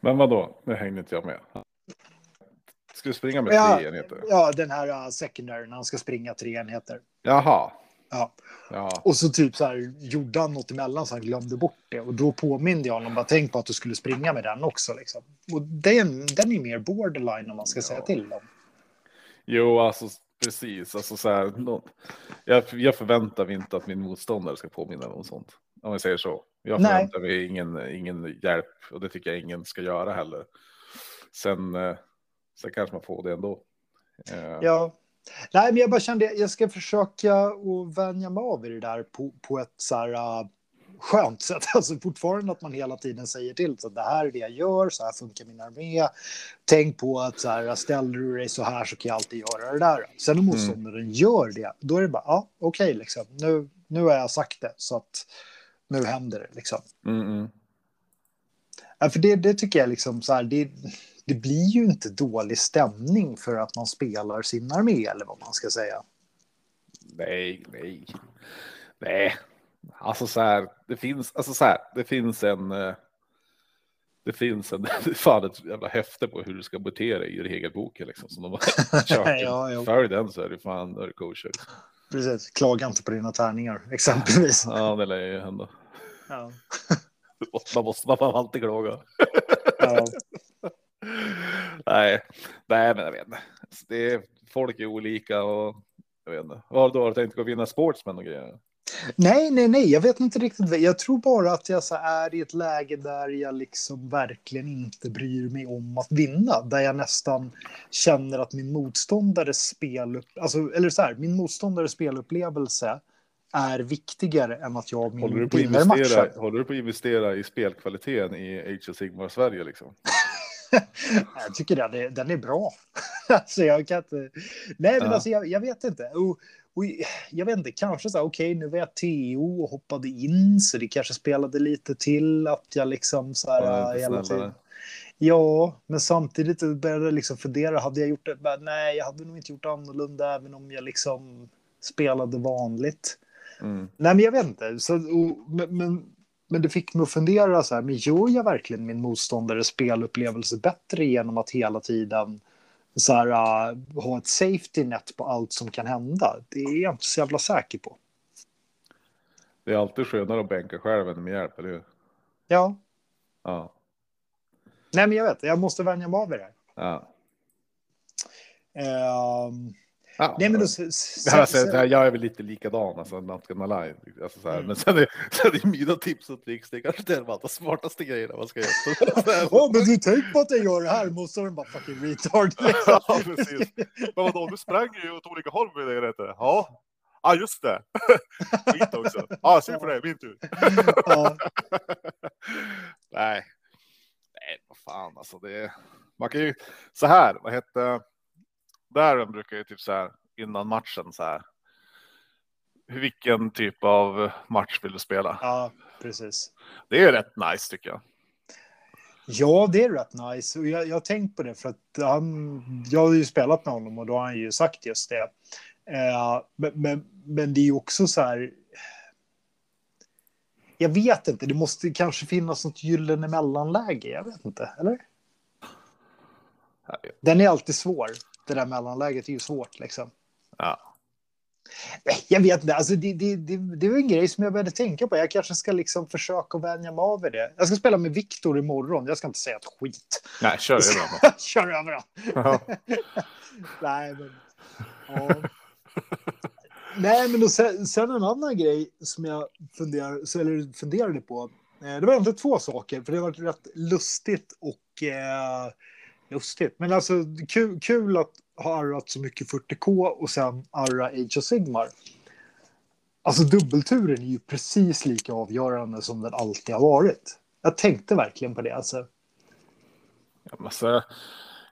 Men vadå, nu hängde inte jag med. Ska du springa med Ja. tre enheter? Ja, den här uh, secondary när han ska springa tre enheter. Jaha. Ja. Ja. Och så typ så här gjorde han något emellan så han glömde bort det. Och då påminde jag honom bara tänk på att du skulle springa med den också. Liksom. Och den, den är mer borderline om man ska säga till dem. Jo, alltså precis. Alltså, så här, jag, jag förväntar mig inte att min motståndare ska påminna mig om sånt. Om jag säger så. Jag förväntar mig ingen, ingen hjälp och det tycker jag ingen ska göra heller. Sen, eh, sen kanske man får det ändå. Eh, Ja. Nej, men jag bara kände jag ska försöka att vänja mig av i det där på, på ett så här uh, skönt sätt. Alltså fortfarande att man hela tiden säger till så att det här är det jag gör, så här funkar min armé. Tänk på att så här, ställer du dig så här så kan jag alltid göra det där. Sen om motståndaren gör det, då är det bara, ja, okej, liksom. Nu, nu har jag sagt det, så att nu händer det liksom. Mm, mm. Ja, för det, det tycker jag liksom så här, det, det blir ju inte dålig stämning för att man spelar sin armé eller vad man ska säga. Nej, nej. Nej, alltså så här, det finns, alltså så här, det finns en, eh, det finns en, fan ett jävla häfte på hur du ska bete dig i regelboken liksom. Som de har kört. Ja. Följ den så är det fan, då är kosher. Precis, klaga inte på dina tärningar exempelvis. Ja, det lär ju hända. Ja. Man måste man får alltid klaga. Ja. nej, nej, men jag vet inte. Alltså, Det är, folk är olika och jag vet inte. Vad har du tänkt gå och vinna sportsman och grejer? Nej, nej, nej, jag vet inte riktigt. Jag tror bara att jag så är i ett läge där jag liksom verkligen inte bryr mig om att vinna. Där jag nästan känner att min motståndares spel, alltså, eller så här, min motståndares spelupplevelse är viktigare än att jag Håller du, min, på att vinner investera, matchen. håller du på att investera i spelkvaliteten i Age of Sigmar Sverige liksom? jag tycker den är, den är bra. alltså jag kan inte... Nej, men Ja. alltså jag, jag vet inte. Och, och jag vet inte, kanske så här, okej, nu var jag TO och hoppade in, så det kanske spelade lite till att jag liksom så här Ja, hela tiden. Ja, men samtidigt började jag liksom fundera, hade jag gjort det? Men Nej, jag hade nog inte gjort annorlunda även om jag liksom spelade vanligt. Mm. Nej, men jag vet inte. Så, och, men, men, men det fick mig att fundera så här, men gör jag verkligen min motståndares spelupplevelse bättre genom att hela tiden så här, uh, ha ett safety net på allt som kan hända? Det är jag inte så jävla säker på. Det är alltid skönare att bänka själv än med hjälp, eller hur? Ja, Ja. nej, men jag vet, jag måste vänja mig av det här. ja. Ehm, ja. nej, men då, s- s- Ja, alltså, s- jag är väl lite likadan, alltså, not gonna lie. Alltså, så här. Mm. Men sen är, sen är mina tips och tricks, det är kanske det var de smartaste grejerna man ska göra. Så här. Åh, men du tänk på att jag gör det här, motståndaren bara fucking retard. Liksom. ja, precis. Men vadå, du sprang ju åt olika håll med det, rätt? Ja. Ja, just det. Skit också. Ja, se på det, min tur. ja. Nej. Nej, vad fan alltså. Det är... Man kan ju så här, vad hette där brukar ju typ så här innan matchen så här. Vilken typ av match vill du spela? ja, precis. Det är rätt nice tycker jag. Ja, det är rätt nice. Och jag, jag har tänkt på det för att han, jag har ju spelat med honom och då har han ju sagt just det. Eh, men, men, men det är ju också så här. Jag vet inte, det måste kanske finnas något gyllene mellanläge. Jag vet inte, eller? Den är alltid svår. Det där mellanläget är ju svårt liksom. Ja. Nej, Jag vet inte, alltså det, det, det, det var en grej som jag började tänka på. Jag kanske ska liksom försöka vänja mig av det. Jag ska spela med Viktor imorgon. Jag ska inte säga ett skit. Nej, kör över honom. Kör över honom. Nej, men... Ja. Nej, men sen, sen en annan grej som jag funderar, eller funderade på. Eh, det var egentligen två saker, för det var rätt lustigt och eh, lustigt. Men alltså kul, kul att ha arrat så mycket 40K och sen arra Age of Sigmar. Alltså dubbelturen är ju precis lika avgörande som den alltid har varit. Jag tänkte verkligen på det. Alltså. Ja, men så,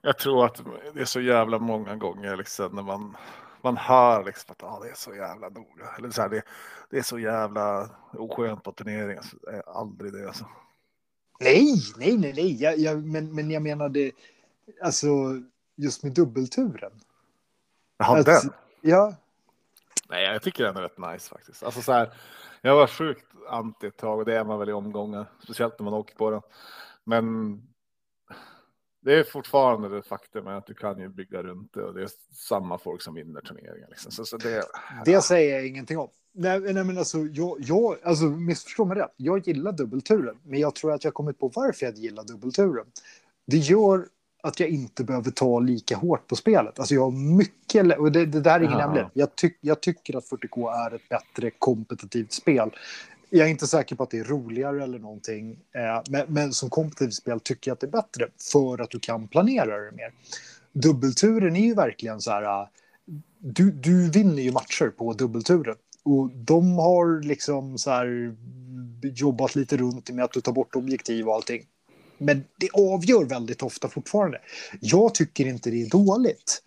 jag tror att det är så jävla många gånger liksom när man, man hör liksom att ah, det är så jävla noga. Eller så här, det, det är så jävla oskönt på turneringen. Så det är aldrig det alltså. Nej, nej, nej, nej. Jag, jag, men, men jag menade alltså just med dubbelturen. Jaha, den? Ja, Nej, jag tycker den är rätt nice faktiskt. Alltså så här, jag var sjukt anti ett tag och det är man väl i omgångar, speciellt när man åker på den. Men det är fortfarande det faktum att du kan ju bygga runt det och det är samma folk som vinner turneringen. Liksom. Så, så det, det säger jag ingenting om. Nej, nej men alltså, jag, jag, alltså missförstå mig rätt. Jag gillar dubbelturen, men jag tror att jag kommit på varför jag gillar dubbelturen. Det gör att jag inte behöver ta lika hårt på spelet. Alltså jag har mycket, och det, det där är ingen Ja. hemlighet. Jag, tyck, jag tycker att 40K är ett bättre kompetitivt spel. Jag är inte säker på att det är roligare eller någonting, eh, men, men som kompetitivt spel tycker jag att det är bättre för att du kan planera det mer. Dubbelturen är ju verkligen så här, eh, du, du vinner ju matcher på dubbelturen. Och de har liksom så här jobbat lite runt med att du tar bort objektiv och allting. Men det avgör väldigt ofta fortfarande. Jag tycker inte det är dåligt.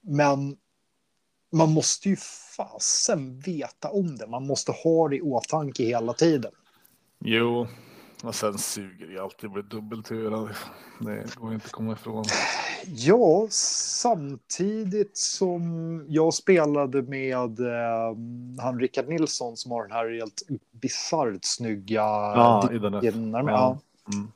Men man måste ju fasen veta om det. Man måste ha det i åtanke hela tiden. jo, och sen suger det alltid blir dubbeltur. Det går inte att komma ifrån. Ja, samtidigt som jag spelade med eh, han Rickard Nilsson som har den här helt bisarrt snygga Ja, i den här. Ja. Mm.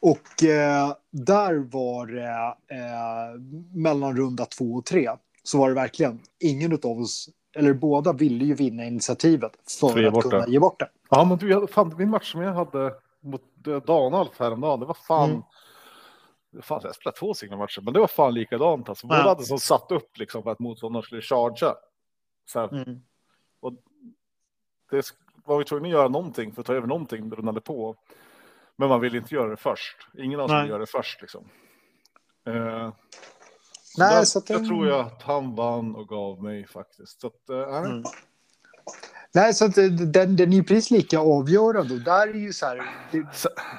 Och eh, där var det eh, mellan runda två och tre så var det verkligen ingen av oss, eller båda ville ju vinna initiativet för För att kunna det. ge bort det. Ja, men du, jag- fan, min match som jag hade mot eh, Danalf häromdagen, det var fan. Mm. det Fan, jag spelade två singla matcher, men det var fan likadant. Alltså, båda Ja. hade som satt upp liksom för att motståndaren skulle chargea. Så Mm. det sk- var vi tvungna att göra någonting för att ta över någonting rullande på. Men man vill inte göra det först. Ingen av oss Nej. vill göra det först liksom. Eh, så Nej, där, så att det- tror jag att han vann och gav mig faktiskt. Så att, eh, nej. Mm. Nej, så att den, den är precis lika avgörande. Och där är ju så här... Det...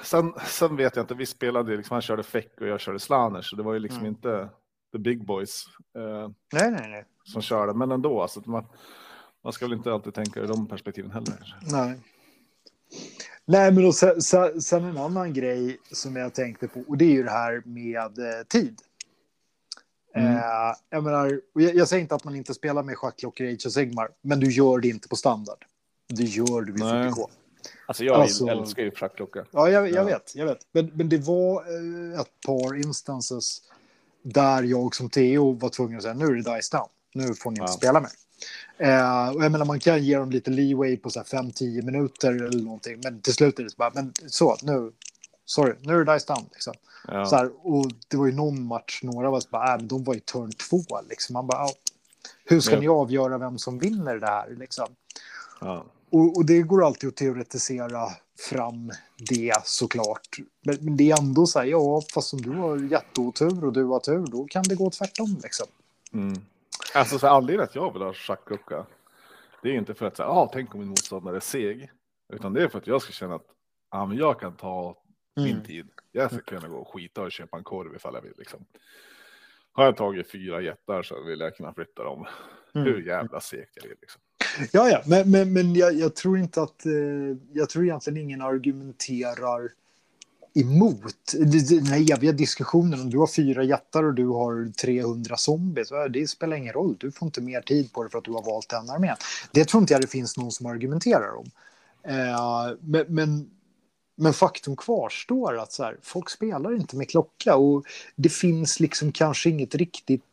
Sen, sen, vet jag inte, vi spelade liksom, han körde Feck och jag körde Slaner, så det var ju liksom mm. inte the big boys. Eh, nej, nej, nej. Som körde, men ändå, alltså, man, man ska väl inte alltid tänka i de perspektiven heller. Nej. Nej, men sen, sen, en annan grej som jag tänkte på, och det är ju det här med eh, tid. Mm. Eh, jag, menar, jag, jag, säger inte att man inte spelar med schackklockor i Age of Sigmar, men du gör det inte på standard. Det gör du vid 40K. Alltså jag alltså, älskar ju schackklocka. Ja, jag, jag ja. vet. Jag vet. Men, men det var eh, ett par instances där jag som Theo var tvungen att säga nu är det dice down. Nu får ni inte ja. spela mer. Eh, och jag menar, man kan ge dem lite leeway på 5-10 minuter eller någonting, men till slut är det så bara, men så, nu, sorry, nu är det dice down. Liksom. Ja. Så här, och det var ju någon match, några av oss bara, äh, men de var i turn två. Liksom. Man bara, hur ska ni avgöra vem som vinner det här? Liksom? Ja. Och, och, det går alltid att teoretisera fram det såklart. Men, men det är ändå så här, ja, fast om du har jätteotur och du har tur, då kan det gå tvärtom. Liksom. Mm. Alltså, så anledningen att jag vill ha schackklocka, det är inte för att säga, ah, tänk om min motståndare är seg, utan det är för att jag ska känna att ah, men jag kan ta min mm. tid. Jag ska kunna gå och skita och köpa en korv ifall jag vill. Liksom. Har jag tagit fyra jättar så vill jag kunna flytta dem. Mm. Hur jävla segt är det liksom. Ja, ja, men, men, men jag, jag tror inte att eh, jag tror egentligen ingen argumenterar emot den här eviga diskussionen om du har fyra jättar och du har 300 zombies. Det spelar ingen roll, du får inte mer tid på det för att du har valt den armén. Det tror inte jag det finns någon som argumenterar om. Eh, men, men men faktum kvarstår att så här, folk spelar inte med klocka och det finns liksom kanske inget riktigt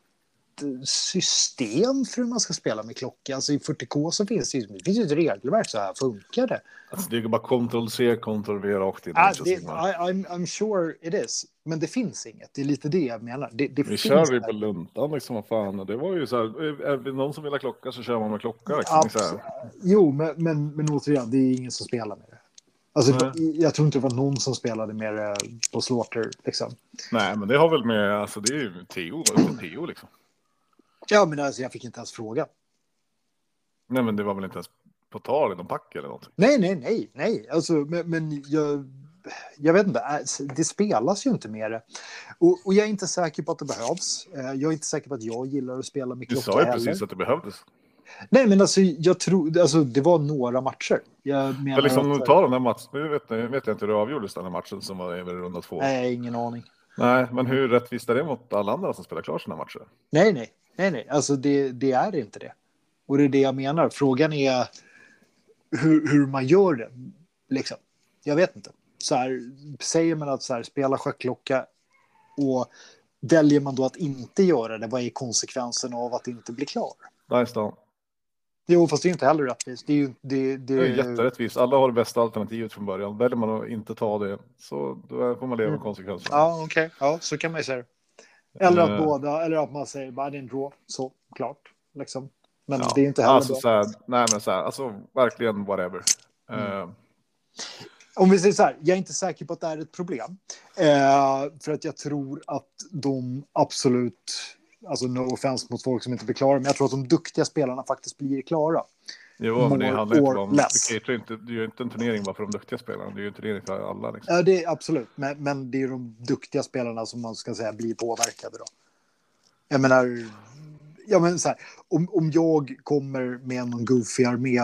system för hur man ska spela med klocka. Alltså i 40K så finns det, det finns ett regelverk, så här funkar det. Alltså det är bara Ctrl-C, Ctrl-V rakt in. Ah, det, I, I'm, I'm sure it is. Men det finns inget, det är lite det jag menar. Det, det vi kör ju på luntan liksom, vad fan. Det var ju så här, är det någon som vill ha klocka så kör man med klocka. Liksom, jo, men, men, men återigen, det är ingen som spelar med det. Alltså, jag tror inte det var någon som spelade mer eh, på Slaughter. Liksom. Nej, men det har väl med, alltså det är ju Theo, Theo liksom. Ja, men alltså, jag fick inte ens fråga. Nej, men det var väl inte ens på tal i någon pack eller något? Nej, nej, nej, nej. Alltså, men, men jag, jag vet inte, äh, det spelas ju inte med det. Och, och, jag är inte säker på att det behövs. Eh, jag är inte säker på att jag gillar att spela med klocka Du sa ju heller. precis att det behövdes. Nej, men alltså, jag tror, alltså, det var några matcher. Jag menar liksom, att, ta den här matchen, nu vet, nu vet jag inte hur det avgjordes den här matchen som var över runda två. Nej, ingen aning. Nej, men hur rättvist är det mot alla andra som spelar klart sina matcher? Nej, nej, nej, nej, alltså det, det är inte det. Och det är det jag menar. Frågan är hur, hur man gör det. Liksom. Jag vet inte. Så här, säger man att så här, spela schackklocka och väljer man då att inte göra det, vad är konsekvensen av att inte bli klar? Nice då. Jo, fast det är inte heller rättvist. Det är ju det, det... det är jätterättvist. Alla har det bästa alternativet från början. Väljer man att inte ta det så då får man leva med mm. konsekvenserna. Ja, okej. Okay. Ja, så kan man ju säga Eller att uh, båda, eller att man säger bara det är en draw, så klart. Liksom. Men ja, det är inte heller alltså, Så här, nej, men så här, alltså verkligen whatever. Mm. Uh, om vi säger så här, jag är inte säker på att det är ett problem. Uh, för att jag tror att de absolut alltså no offense mot folk som inte blir klara, men jag tror att de duktiga spelarna faktiskt blir klara. Jo, men det handlar inte om, du, inte, du gör inte en turnering bara för de duktiga spelarna, du gör en turnering för alla. Liksom. Ja, det är absolut, men, men det är de duktiga spelarna som man ska säga blir påverkade då. Jag menar, ja men så här, om, om jag kommer med någon goofy armé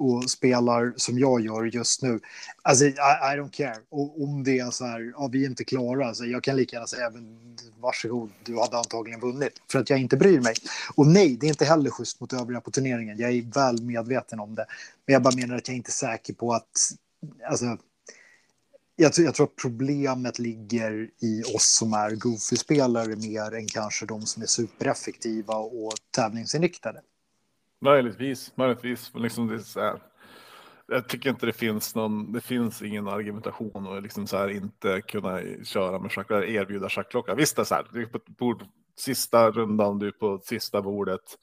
och spelar som jag gör just nu. Alltså, I, I don't care. Och om det är så här, ja, vi är inte klara, alltså, jag kan lika gärna säga, men, varsågod, du hade antagligen vunnit. För att jag inte bryr mig. Och nej, det är inte heller schysst mot övriga på turneringen. Jag är väl medveten om det. Men jag bara menar att jag är inte säker på att, alltså, jag, jag tror att problemet ligger i oss som är goofy-spelare mer än kanske de som är supereffektiva och tävlingsinriktade. Möjligtvis, möjligtvis. Liksom det är så här, jag tycker inte det finns någon, det finns ingen argumentation och liksom så här inte kunna köra med schack, erbjuda schackklocka. Visst det är så här, du är på bord, sista rundan, du är på sista bordet.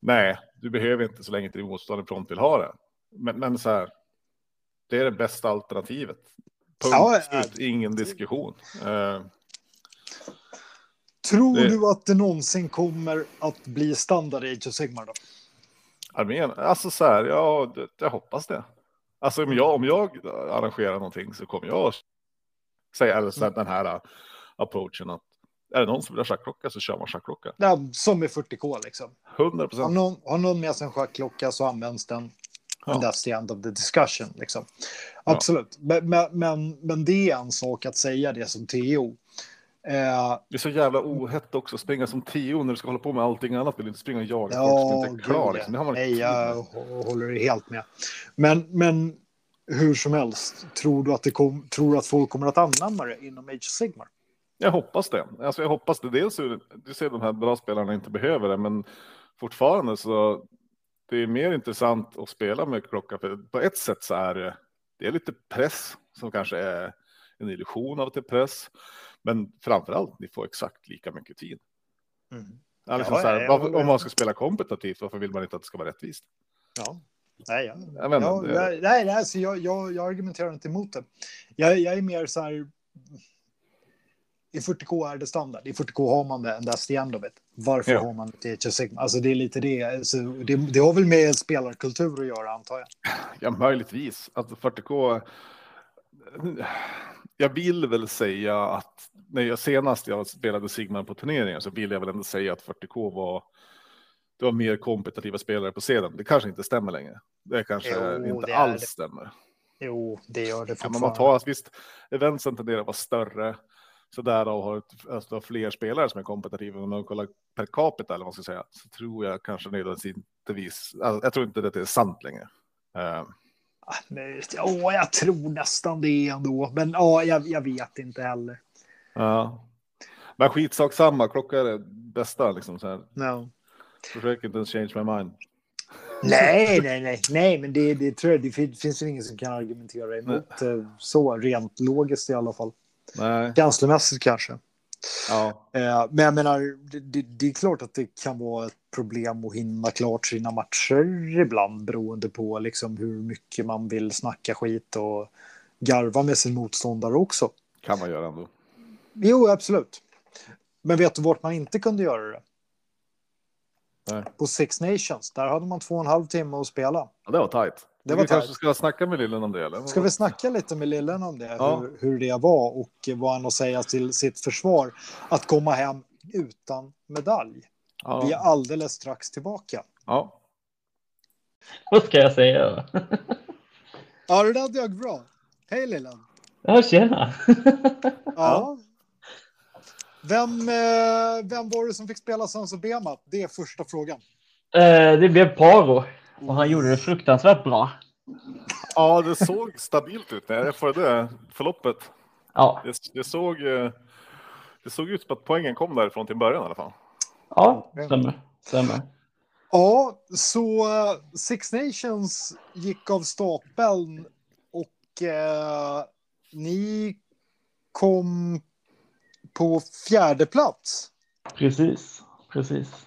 Nej, du behöver inte så länge till motståndare prompt vill ha det. Men, men så här, det är det bästa alternativet. Punkt ja, slut, ingen diskussion. Uh, Tror det... du att det någonsin kommer att bli standard i Age of Sigmar då? Armén, alltså så här, ja, jag hoppas det. Alltså om jag, om jag arrangerar någonting så kommer jag säga, eller så här, den här uh, approachen att är det någon som vill ha schackklocka så kör man schackklocka. Ja, som i 40K liksom. 100 Har procent. någon, har någon med sig en schackklocka så används den. And Ja. that's the end of the discussion. Liksom. Ja. Absolut. Men, men, men, men det är en sak att säga det som TO. Eh, Det är så jävla ohett också springa som tio när du ska hålla på med allting annat. Vill inte springa och jaga folk ja, som inte är klar. Liksom. Det har man Nej, jag håller helt med. Men, men hur som helst, tror du att, det kom, tror du att folk kommer att anamma det inom Age Sigmar? Jag hoppas det. Alltså jag hoppas det. Dels hur du ser de här bra spelarna inte behöver det, men fortfarande så det är mer intressant att spela med klocka. För på ett sätt så är det, det är lite press som kanske är en illusion av att det är press. Men framför allt, ni får exakt lika mycket tid. Mm. Liksom Ja, så här, ja, varför, ja. om man ska spela kompetitivt, varför vill man inte att det ska vara rättvist? Ja. Nej, jag, Jag vet inte, ja, det- nej, alltså jag, jag, jag argumenterar inte emot det. Jag, jag är mer så här. I 40K är det standard. I 40K har man det, that's the end of it. Varför Ja. har man det i Sigmar? Alltså det är lite det. Alltså, det. Det har väl med spelarkultur att göra, antar jag. Ja, möjligtvis. Alltså 40K. Jag vill väl säga att när jag senast jag spelade Sigmar på turneringar så vill jag väl ändå säga att 40K var. Det var mer kompetitiva spelare på scenen. Det kanske inte stämmer längre. Det kanske Jo, inte det alls det. stämmer. Jo, det gör det Ja, fortfarande. men man tar, visst, eventsen tenderar att vara större. Så där och har ett, alltså, fler spelare som är kompetitiva. Om man kollar per capita eller vad man ska säga. Så tror jag kanske nödvändigtvis. Alltså, jag tror inte det är sant längre. Nej, Åh, jag tror nästan det ändå. Men ja, jag, jag vet inte heller. Ja. Men skitsak samma, klocka är det bästa liksom så här. No. Försök inte ens change my mind. Nej, nej, nej, nej, men det, det tror jag det fin- finns väl ingen som kan argumentera emot eh, så rent logiskt i alla fall. Nej, Känslomässigt kanske. ja, Eh, men jag menar, det, det, det är klart att det kan vara ett problem att hinna klart sina matcher ibland beroende på liksom hur mycket man vill snacka skit och garva med sin motståndare också. kan man göra ändå. Jo, absolut. Men vet du vart man inte kunde göra det? Nej. På Six Nations. Där hade man två och en halv timme att spela. Ja, det var tajt. Det vi var kanske tajt. ska snacka med Lillen om det eller? Ska vi snacka lite med Lillen om det? Ja. Hur, hur det var och vad han har att säga till sitt försvar. Att komma hem utan medalj. Vi är Ja. alldeles strax tillbaka. ja. Vad ska jag säga? Ja, det där dög bra. Hej Lillen. Ja, tjena. Ja. Vem, eh, vem var det som fick spela Sons Bema? Det är första frågan. Eh, det blev Paro och han gjorde det fruktansvärt bra. ja, det såg stabilt ut när jag följde förloppet. Ja, Det, det, såg, eh, det såg ut som att poängen kom därifrån till början i alla fall. ja, stämmer. stämmer. Ja, så eh, Six Nations gick av stapeln och eh, ni kom på fjärde plats. Precis, precis.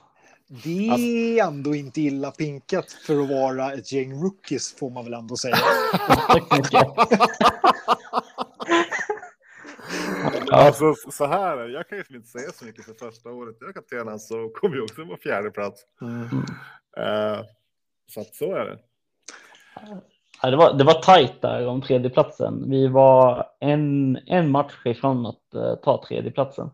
Det är ändå inte illa pinkat för att vara ett gäng rookies får man väl ändå säga. Alltså så här, är jag kan ju inte säga så mycket för första året. Jag kaptenen så kom ju också på fjärde plats. Eh, så att så är det. Ja, det, var, det var tajt där om tredjeplatsen. Vi var en, en match ifrån att eh, ta tredjeplatsen.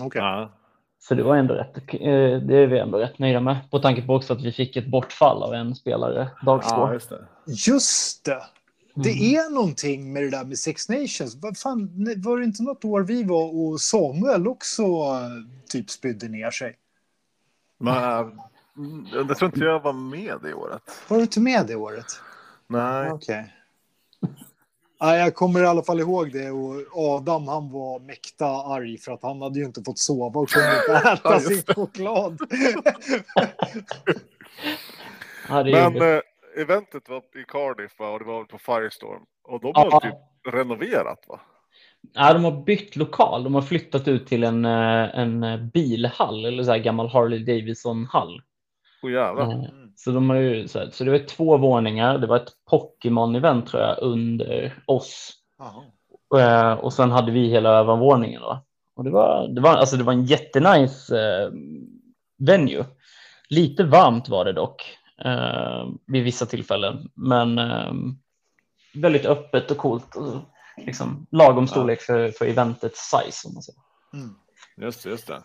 Okej. Ja. Så det var ändå rätt. eh, det är vi ändå rätt nöjda med. På tanke på också att vi fick ett bortfall av en spelare dag två. ja, just det. Just det. Det Mm. är någonting med det där med Six Nations. Vad fan, var det inte något år vi var och Samuel också eh, typ spydde ner sig? Men, jag tror inte jag var med det året. Var du inte med det året? Nej. Okej. Ja, jag kommer i alla fall ihåg det och Adam han var mäkta arg för att han hade ju inte fått sova och kunde inte Ja, äta sin choklad. Ja, Men eh, eventet var i Cardiff va? och det var på Firestorm. Och de Ja. har typ renoverat va? Ja, de har bytt lokal. De har flyttat ut till en, eh, en bilhall eller så här gammal Harley Davidson-hall. Åh jävlar. Eh, Så, de har ju, så, här, så det var två våningar. Det var ett Pokémon-event tror jag under oss. Eh, Och sen hade vi hela övervåningen. Då. Och det var, det, var, alltså det var en jättenice eh, venue. Lite varmt var det dock. eh, vid vissa tillfällen. Men eh, väldigt öppet och coolt. Och, liksom, lagom storlek för, för eventets size. Om man säger. Mm. Just det, just det.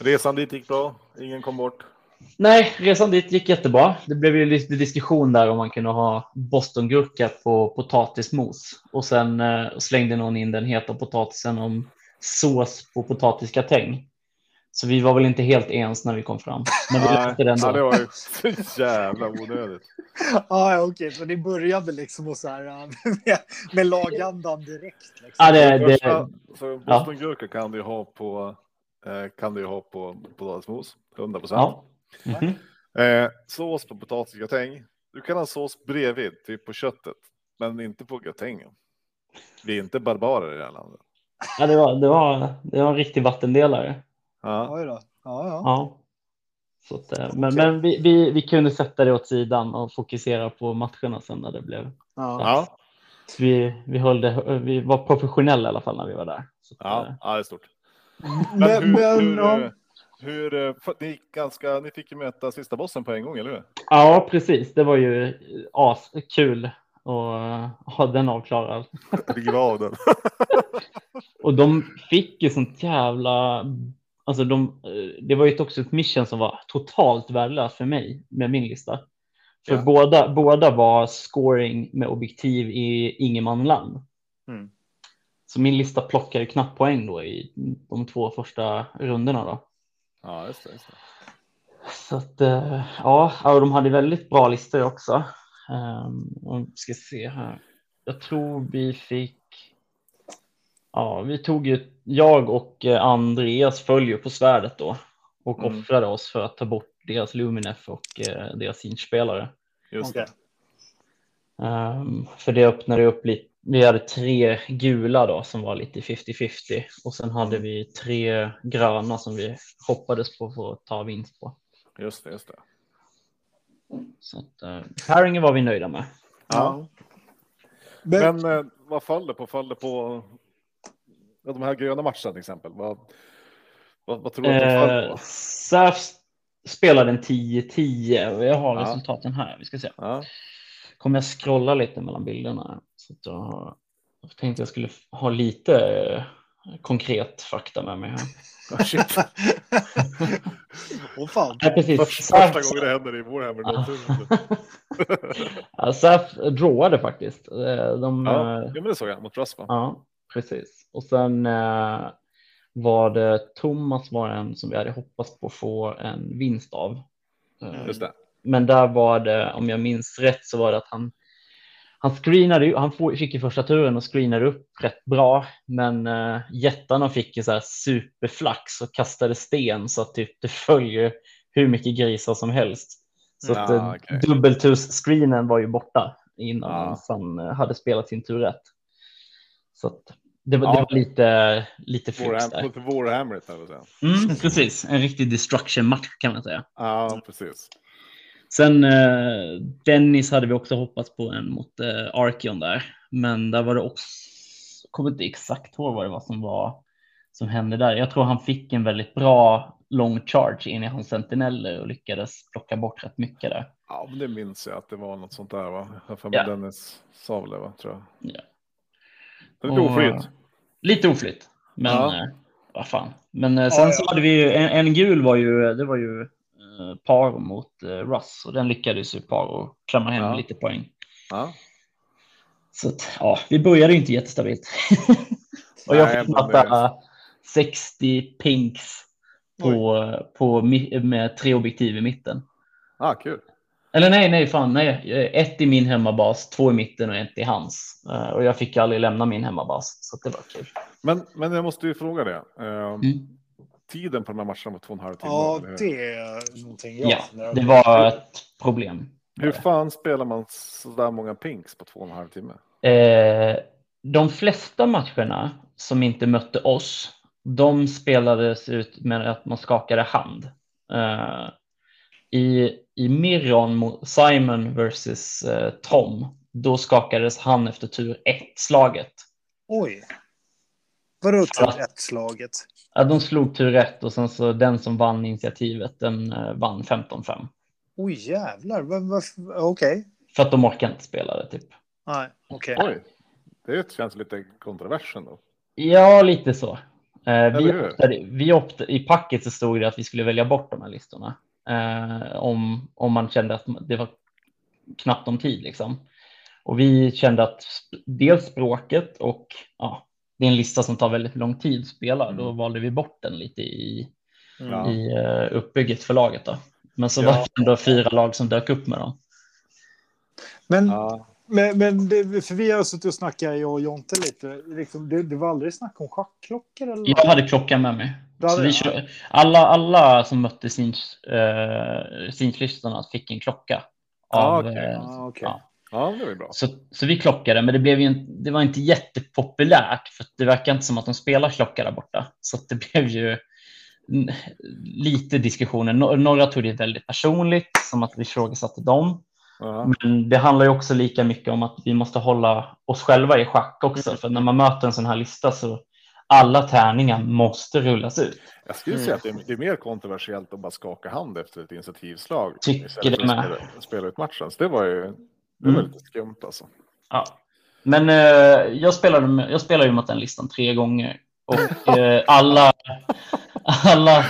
Resan dit gick bra, ingen kom bort. Nej, resan dit gick jättebra. Det blev ju lite diskussion där om man kunde ha bostongurka på potatismos och sen eh, slängde någon in den heta potatisen om sås på potatisgratäng. Så vi var väl inte helt ens när vi kom fram. Men vi Nej, löste det ändå. ja, det var ju så jävla onödigt. Ah, ja, okej, så ni började liksom och så här, äh, med, med lagandan direkt? Liksom. Ja, det, Det första, så bostongurka kan du ju ha på eh, kan du ju ha på potatismos, 100 procent. ja. Mhm. Eh, sås på potatisgratäng. Du kan ha sås bredvid, typ på köttet, men inte på gratängen. Vi är inte barbarer i det här landet. ja, det var, det var, det var en riktig vattendelare. Ja, Oj då. Ja, ja. Ja. Så att, eh, men men vi, vi, vi kunde sätta det åt sidan och fokusera på matcherna sen när det blev. ja. ja, Så vi, vi, höll det, vi var professionella i alla fall när vi var där. Så att, ja, eh, ja det är stort. Men, Men, hur, men, hur, ja. Eh, hur, eh, för- ni, gick ganska, ni fick ju möta sista bossen på en gång, eller hur? ja, precis. Det var ju askul att ha den avklarad. Riva av den. Och de fick ju sånt jävla... Alltså de, eh, det var ju också ett mission som var totalt värdelöst för mig med min lista. För Ja. båda, båda var scoring med objektiv i ingenmanland. Mm. Så min lista plockar ju knappt poäng då i de två första rundorna då. Ja, just det. Just det. Så att eh, ja, och de hade väldigt bra listor också. Um, ska se här. Jag tror vi fick. Ja, vi tog ju. Jag och eh, Andreas följer på svärdet då och Mm. offrade oss för att ta bort deras Luminef och eh, deras inspelare. Just det. Ehm, för det öppnade upp lite. Vi hade tre gula då som var lite 50-50 och sen hade vi tre gröna som vi hoppades på för att ta vinst på. Just det, just det. Så att, uh, pairingen var vi nöjda med. Ja. Men, Men eh, vad föll det på? Föll det på ja, de här gröna matcherna till exempel? Vad, vad, vad tror du att de föll Eh, på? SAF spelade en 10-10 och jag har Ja. resultaten här. Vi ska se. Ja. Kommer jag scrolla lite mellan bilderna. Så jag tänkte jag skulle ha lite eh, konkret fakta med mig här. Ah. Åh fan. Ja, precis. Första, SAF, första gången det händer i Warhammer Ja. någonsin. ja, SAF drawade faktiskt. Eh, De, Ja, eh, ja, men det såg jag mot va? Ja, precis. Och sen var det Thomas var en som vi hade hoppats på få en vinst av. Just det. Men där var det, om jag minns rätt, så var det att han han screenade han fick ju första turen och screenade upp rätt bra, men uh, jättarna fick ju så här superflax och kastade sten så att typ det följer hur mycket grisar som helst. Så att Ja, uh, okej. dubbeltus-screenen var ju borta innan Ja. han eh, hade spelat sin tur rätt. Så att det, var, Ja. det var lite, lite flyx där. Warhammer. Mm, precis, en riktig destruction-match kan man säga. Ja, precis. Sen eh, Dennis hade vi också hoppats på en mot eh, Arkeon där, men där var det också, jag kommer inte exakt ihåg vad det var som var som hände där. Jag tror han fick en väldigt bra long charge in i hans sentineller och lyckades plocka bort rätt mycket där. Ja, men det minns jag att det var något sånt där va? Jag för mig Ja. Dennis sa väl det va, tror jag. Ja. Det lite Och- oflyt. Lite oflytt, men Ja. eh, vad fan. Men eh, sen Ja, så ja. hade vi ju en, en gul var ju, det var ju Paro mot eh, Russ och den lyckades ju Paro klämma hem Ja. lite poäng. Ja. Så att, ja, vi började ju inte jättestabilt. och jag fick matta 60 pinks på, på, med tre objektiv i mitten. Ah, kul. Eller nej, nej, fan, nej. Ett i min hemmabas, två i mitten och ett i hans. Eh, Och jag fick aldrig lämna min hemmabas, så det var kul. Men, men jag måste ju fråga det. Eh, Mm. Tiden på de här matcherna var två och en halv timme. Ja, det är någonting jag Ja, det var ett problem. Hur fan spelar man så där många pinks på två och en halv timme? Eh, de flesta matcherna som inte mötte oss, de spelades ut med att man skakade hand. Eh, I i Mirron mot Simon versus eh, Tom, då skakades han efter tur ett slaget. Oj. Vadå Ja. tur ett slaget? Ja, de slog tur ett och sen så den som vann initiativet, den eh, vann 15-5. Oj jävlar, vad, vad, okej. För att de orkar inte spela det typ. Nej, okej. Oj, det känns lite kontroversen då. Ja, lite så. Eh, vi optade, vi optade, I packet så stod det att vi skulle välja bort de här listorna. Eh, om, om man kände att det var knappt om tid liksom. Och vi kände att dels språket och ja, det är en lista som tar väldigt lång tid att spela. Då valde vi bort den lite i, Ja. i uh, uppbygget för laget. Då. Men så Ja. var det ändå fyra lag som dök upp med dem. Men, Ja. men, men det, för vi har suttit och snackat, jag och Jonte lite. Liksom, det, det var aldrig snack om schackklockor eller Jag hade klockan med mig. Kör, alla, alla som mötte syns, uh, synslistorna fick en klocka. Ja, Av, eh, Ja, okej. ja. Ja, det var ju bra. Så, så vi klockade, men det, blev ju en, det var inte jättepopulärt för det verkar inte som att de spelar klocka där borta. Så det blev ju mm, lite diskussioner. Nå- Några tog det väldigt personligt, som att vi ifrågasatte dem. Ja. Men det handlar ju också lika mycket om att vi måste hålla oss själva i schack också. För när man möter en sån här lista så alla tärningar måste rullas ut. Jag skulle Mm. säga att det är, det är mer kontroversiellt att bara skaka hand efter ett initiativslag. Tycker det med. spela, spela ut matchen. Så det var ju det var Mm. lite skumt alltså. Ja. Men eh, jag, spelade, med- jag spelade ju mot den listan tre gånger. Och eh, alla, alla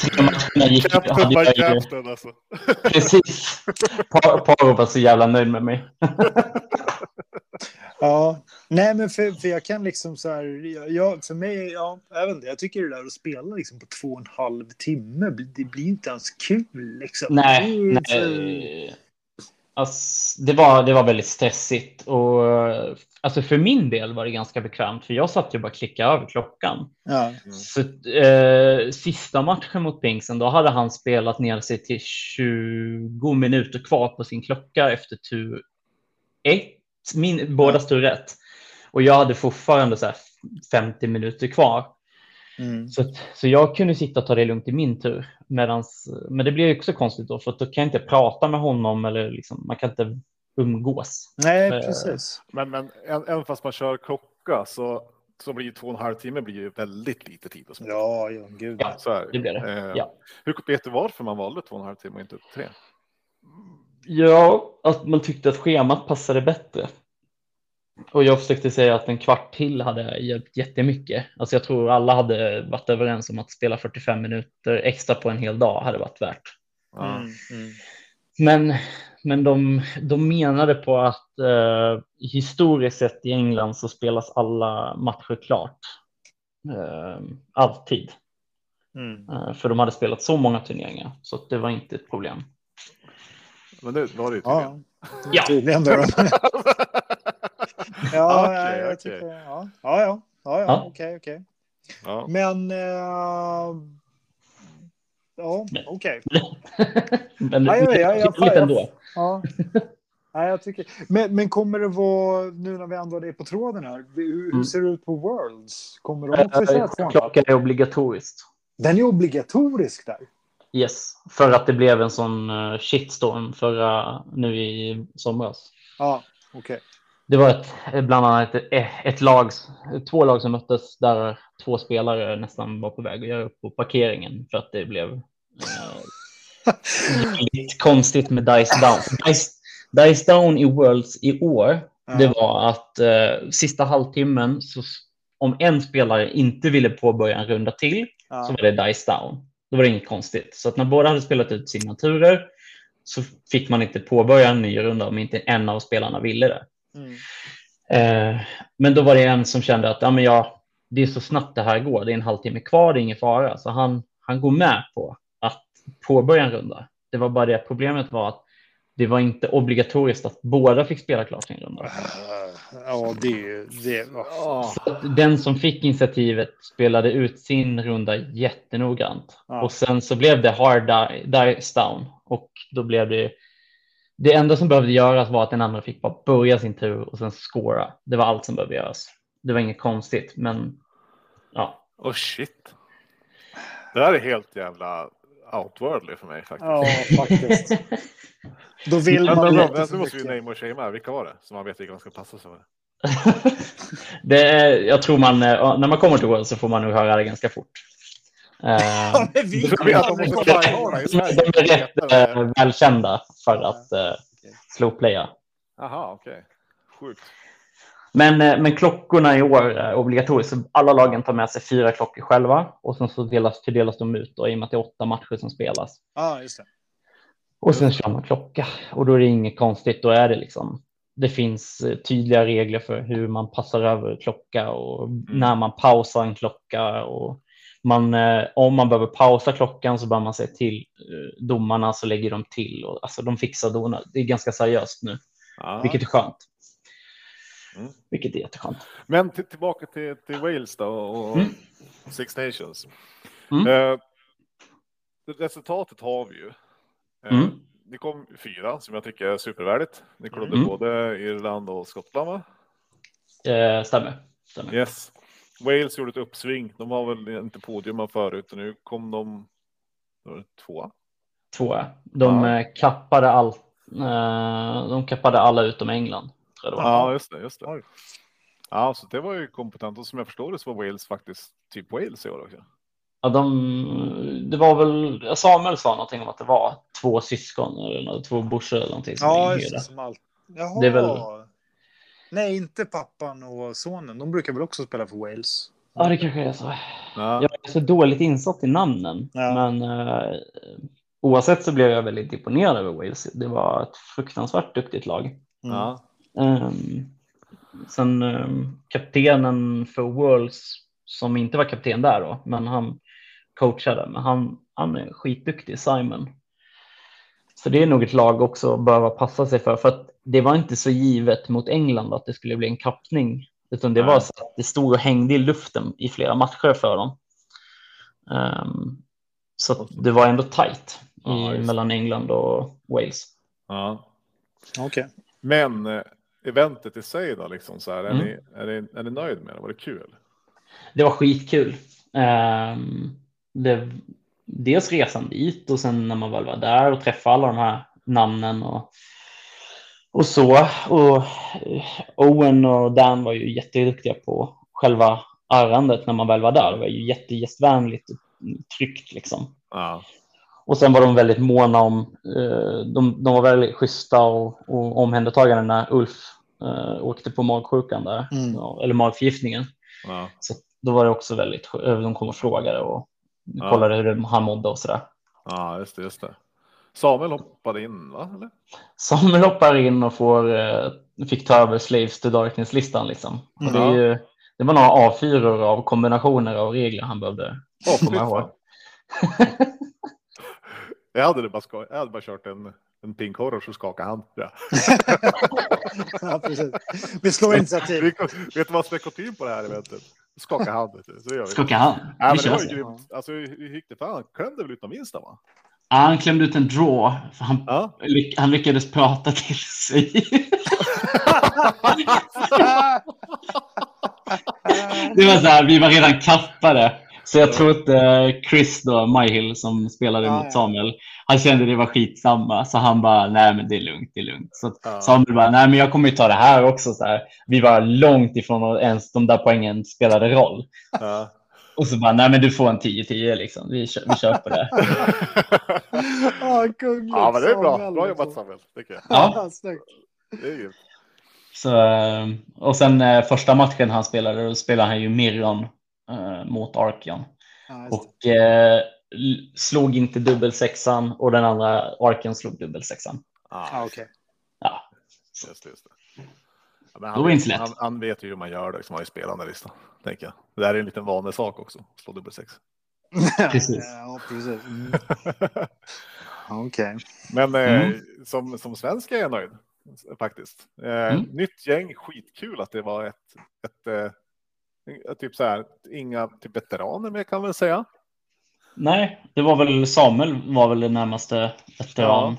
tre matcherna gick hade jag ju, alltså. Precis. Pa- Paro var så jävla nöjd med mig. Ja, nej men för, för jag kan liksom så här, jag- för mig, ja, jag vet inte, jag tycker det där att spela liksom på två och en halv timme, det blir inte ens kul liksom. Nej, Det är så- nej. Alltså, det, var, det var väldigt stressigt. Och, alltså för min del var det ganska bekvämt, för jag satt ju bara och klickade över klockan. Ja, Så, eh, sista matchen mot Pinksen, då hade han spelat ner sig till 20 minuter kvar på sin klocka efter tur 1, min, bådas tur rätt. Och jag hade fortfarande så här 50 minuter kvar. Mm. Så, så jag kunde sitta och ta det lugnt i min tur. Medans, men det blir ju också konstigt då, för att då kan jag inte prata med honom eller liksom, man kan inte umgås. Nej, Eh, precis. Men, men även fast man kör klocka så, så blir ju två och en halv timme blir ju väldigt lite tid. Och. Ja, ja, gud. Ja. Så är Det blir det. Eh, Ja. Hur vet du varför man valde två och en halv timme och inte tre? Ja, att man tyckte att schemat passade bättre. Och jag försökte säga att en kvart till hade hjälpt jättemycket. Alltså jag tror alla hade varit överens om att spela 45 minuter extra på en hel dag hade varit värt. Mm, mm. Men, men de, de menade på att eh, historiskt sett i England så spelas alla matcher klart. Eh, alltid. Mm. Eh, för de hade spelat så många turneringar så att det var inte ett problem. Men det var det ju tydligen. Ja, Ja. ja, ja, jag okej. tycker, ja, ja, ja, ja, ja, Ja. okej, okej. Ja. Men, eh, ja, okej. men Ja, ja, ja, ja, trevligt fan, ändå. Ja. Nej, jag tycker... men, men kommer det vara, nu när vi ändå är på tråden här, hur, hur Mm. ser det ut på Worlds? Kommer de också köra två? Klockan är obligatoriskt. Den är obligatorisk där. Yes, för att det blev en sån eh, shitstorm förra, nu i somras. Ja, okej. Det var ett, bland annat ett, ett lag, två lag som möttes där två spelare nästan var på väg att göra upp på parkeringen för att det blev eh, väldigt konstigt med Dice Down. Dice, Dice Down i Worlds i år, det var att eh, sista halvtimmen, så, om en spelare inte ville påbörja en runda till, Ja. så var det Dice Down. Då var det inget konstigt. Så att när båda hade spelat ut sina turer så fick man inte påbörja en ny runda om inte en av spelarna ville det. Mm. Eh, men då var det en som kände att ja, men jag, det är så snabbt det här går. Det är en halvtimme kvar, det är ingen fara. Så han, han går med på att påbörja en runda. Det var bara det problemet var att det var inte obligatoriskt att båda fick spela klart sin runda. Ja, det är ju... Det, den som fick initiativet spelade ut sin runda jättenoggrant. Ja. Och sen så blev det hard di- dice down. Och då blev det... Det enda som behövde göras var att den andra fick bara börja sin tur och sen scora. Det var allt som behövde göras. Det var inget konstigt, men ja. Oh shit. Det här är helt jävla outworldly för mig faktiskt. ja, faktiskt. Då vill Men, man men, men, nu måste vi name och shamea. Vilka var det? Så man vet vilka man ska passa sig med. det är, jag tror man, eh, när man kommer till World så får man nog höra det ganska fort. Ja, men vi- Jag vet att de måste vara i Sverige. De är rätt eh, välkända för att eh, slowplaya. Jaha, okej. Sjukt. Men, eh, men klockorna i år är obligatoriskt. Så alla lagen tar med sig fyra klockor själva och sen så delas, fördelas de ut då, i och med att det är åtta matcher som spelas. Ja, just det. Och sen kör man klocka och då är det inget konstigt. Då är det liksom. Det finns eh, tydliga regler för hur man passar över klocka och när man pausar en klocka och man, eh, om man behöver pausa klockan så bör man säga till eh, domarna så lägger de till och alltså de fixar domarna. Det är ganska seriöst nu, Ja. vilket är skönt. Mm. Vilket är jätteskönt. Men till, tillbaka till, till Wales då och Mm. Six Nations. Mm. Eh, resultatet har vi ju. Eh, Mm. Ni kom fyra som jag tycker är supervärdigt. Ni klodde Mm. både Irland och Skottland va? Eh, stämmer. stämmer. Yes. Wales gjorde ett uppsving. De var väl inte podium förut och nu kom de tvåa. Två. De Ja. eh, kappade allt. Eh, de kappade alla utom England. Tror jag det var. Ja, just det. Just det. Ja, så det var ju kompetent och som jag förstår det så var Wales faktiskt typ Wales i år också. Ja, de, det var väl, Samuel sa någonting om att det var två syskon eller två brorsor eller någonting. Som Ja, just det. Som allt. Jaha. Det är väl- Nej, inte pappan och sonen. De brukar väl också spela för Wales? Ja, det kanske är så. Ja, Jag är så dåligt insatt i namnen, Ja. men eh, oavsett så blev jag väldigt imponerad över Wales. Det var ett fruktansvärt duktigt lag. Mm. ja. Um, sen um, kaptenen för Worlds, som inte var kapten där då, men han coachade, men han, han är skitduktig, Simon. Så det är nog ett lag också att behöva passa sig för, för att det var inte så givet mot England att det skulle bli en kappning, utan det Nej. var så att det stod och hängde i luften i flera matcher för dem. Um, så att det var ändå tajt Ja, i, mellan England och Wales. ja. Okej. Men eh, eventet i sig då, liksom så här, är, Mm. ni, är, ni, är ni nöjd med det? Var det kul? Det var skitkul. Ehm, det, dels resan dit och sen när man väl var där och träffade alla de här namnen och, och så. Och eh, Owen och Dan var ju jätteduktiga på själva arrandet när man väl var där. Det var ju jättegästvänligt och tryggt liksom. Ja, Och sen var de väldigt måna om, eh, de, de var väldigt schyssta och, och omhändertagande när Ulf eh, åkte på magsjukan där, Mm. eller magförgiftningen. ja. Så då var det också väldigt, de kom och frågade och Ja. kollade hur han mådde och sådär. ja just det, just det. Samuel hoppade in, va? Eller? Samuel hoppar in och får, eh, fick ta över Slaves to Darkness-listan liksom. Och det, ju, det var några A4 av kombinationer av regler han behövde fy komma ihåg. Jag hade, det bara, ska, jag hade bara kört en, en pink horror så skakade han. Ja. Ja, precis. Vi slår initiativ. Vi, vet du vad som är kutym på det här eventet? Skaka hand. Så gör vi. Skakade han? Ja, Vi det var grymt. Alltså, hur gick det? Fan, han klämde väl ut de minsta va? Ja, han klämde ut en draw. För han, Ja. lyck- han lyckades prata till sig. Det var så här, vi var redan kappade. Så jag tror att eh, Chris då, Myhill som spelade Ja, mot. Samuel, han kände det var skitsamma. Så han bara, nej men det är lugnt, det är lugnt. Så Ja. Samuel bara, nej men jag kommer ju ta det här också. Så här. Vi var långt ifrån att ens de där poängen spelade roll. Ja. Och så bara, nej men du får en 10-10 liksom. Vi, kö- vi köper det. Ja, kungligt. ja, men det är bra. Bra jobbat alltså. Samuel, tycker jag. Ja. Det är grymt. Så, eh, och sen eh, första matchen han spelade, då spelade han ju Mirron eh, mot Arkion. Det. Och eh, slog inte dubbelsexan och den andra Arkion slog dubbelsexan. Ja, Ja, okej. Ja, just. Just det. Ja, men det han, inte vet, han, han vet ju hur man gör det, liksom, han har ju spelat den listan. Tänker jag. Det där är en liten vanlig sak också, slå dubbelsex. Precis. Ja, precis. Mm. Okej. Men eh, Mm. som, som svensk är jag nöjd faktiskt. Eh, Mm. Nytt gäng, skitkul att det var ett, ett, eh, typ så här, inga typ veteraner med kan man väl säga. Nej, det var väl Samuel var väl det närmaste veteran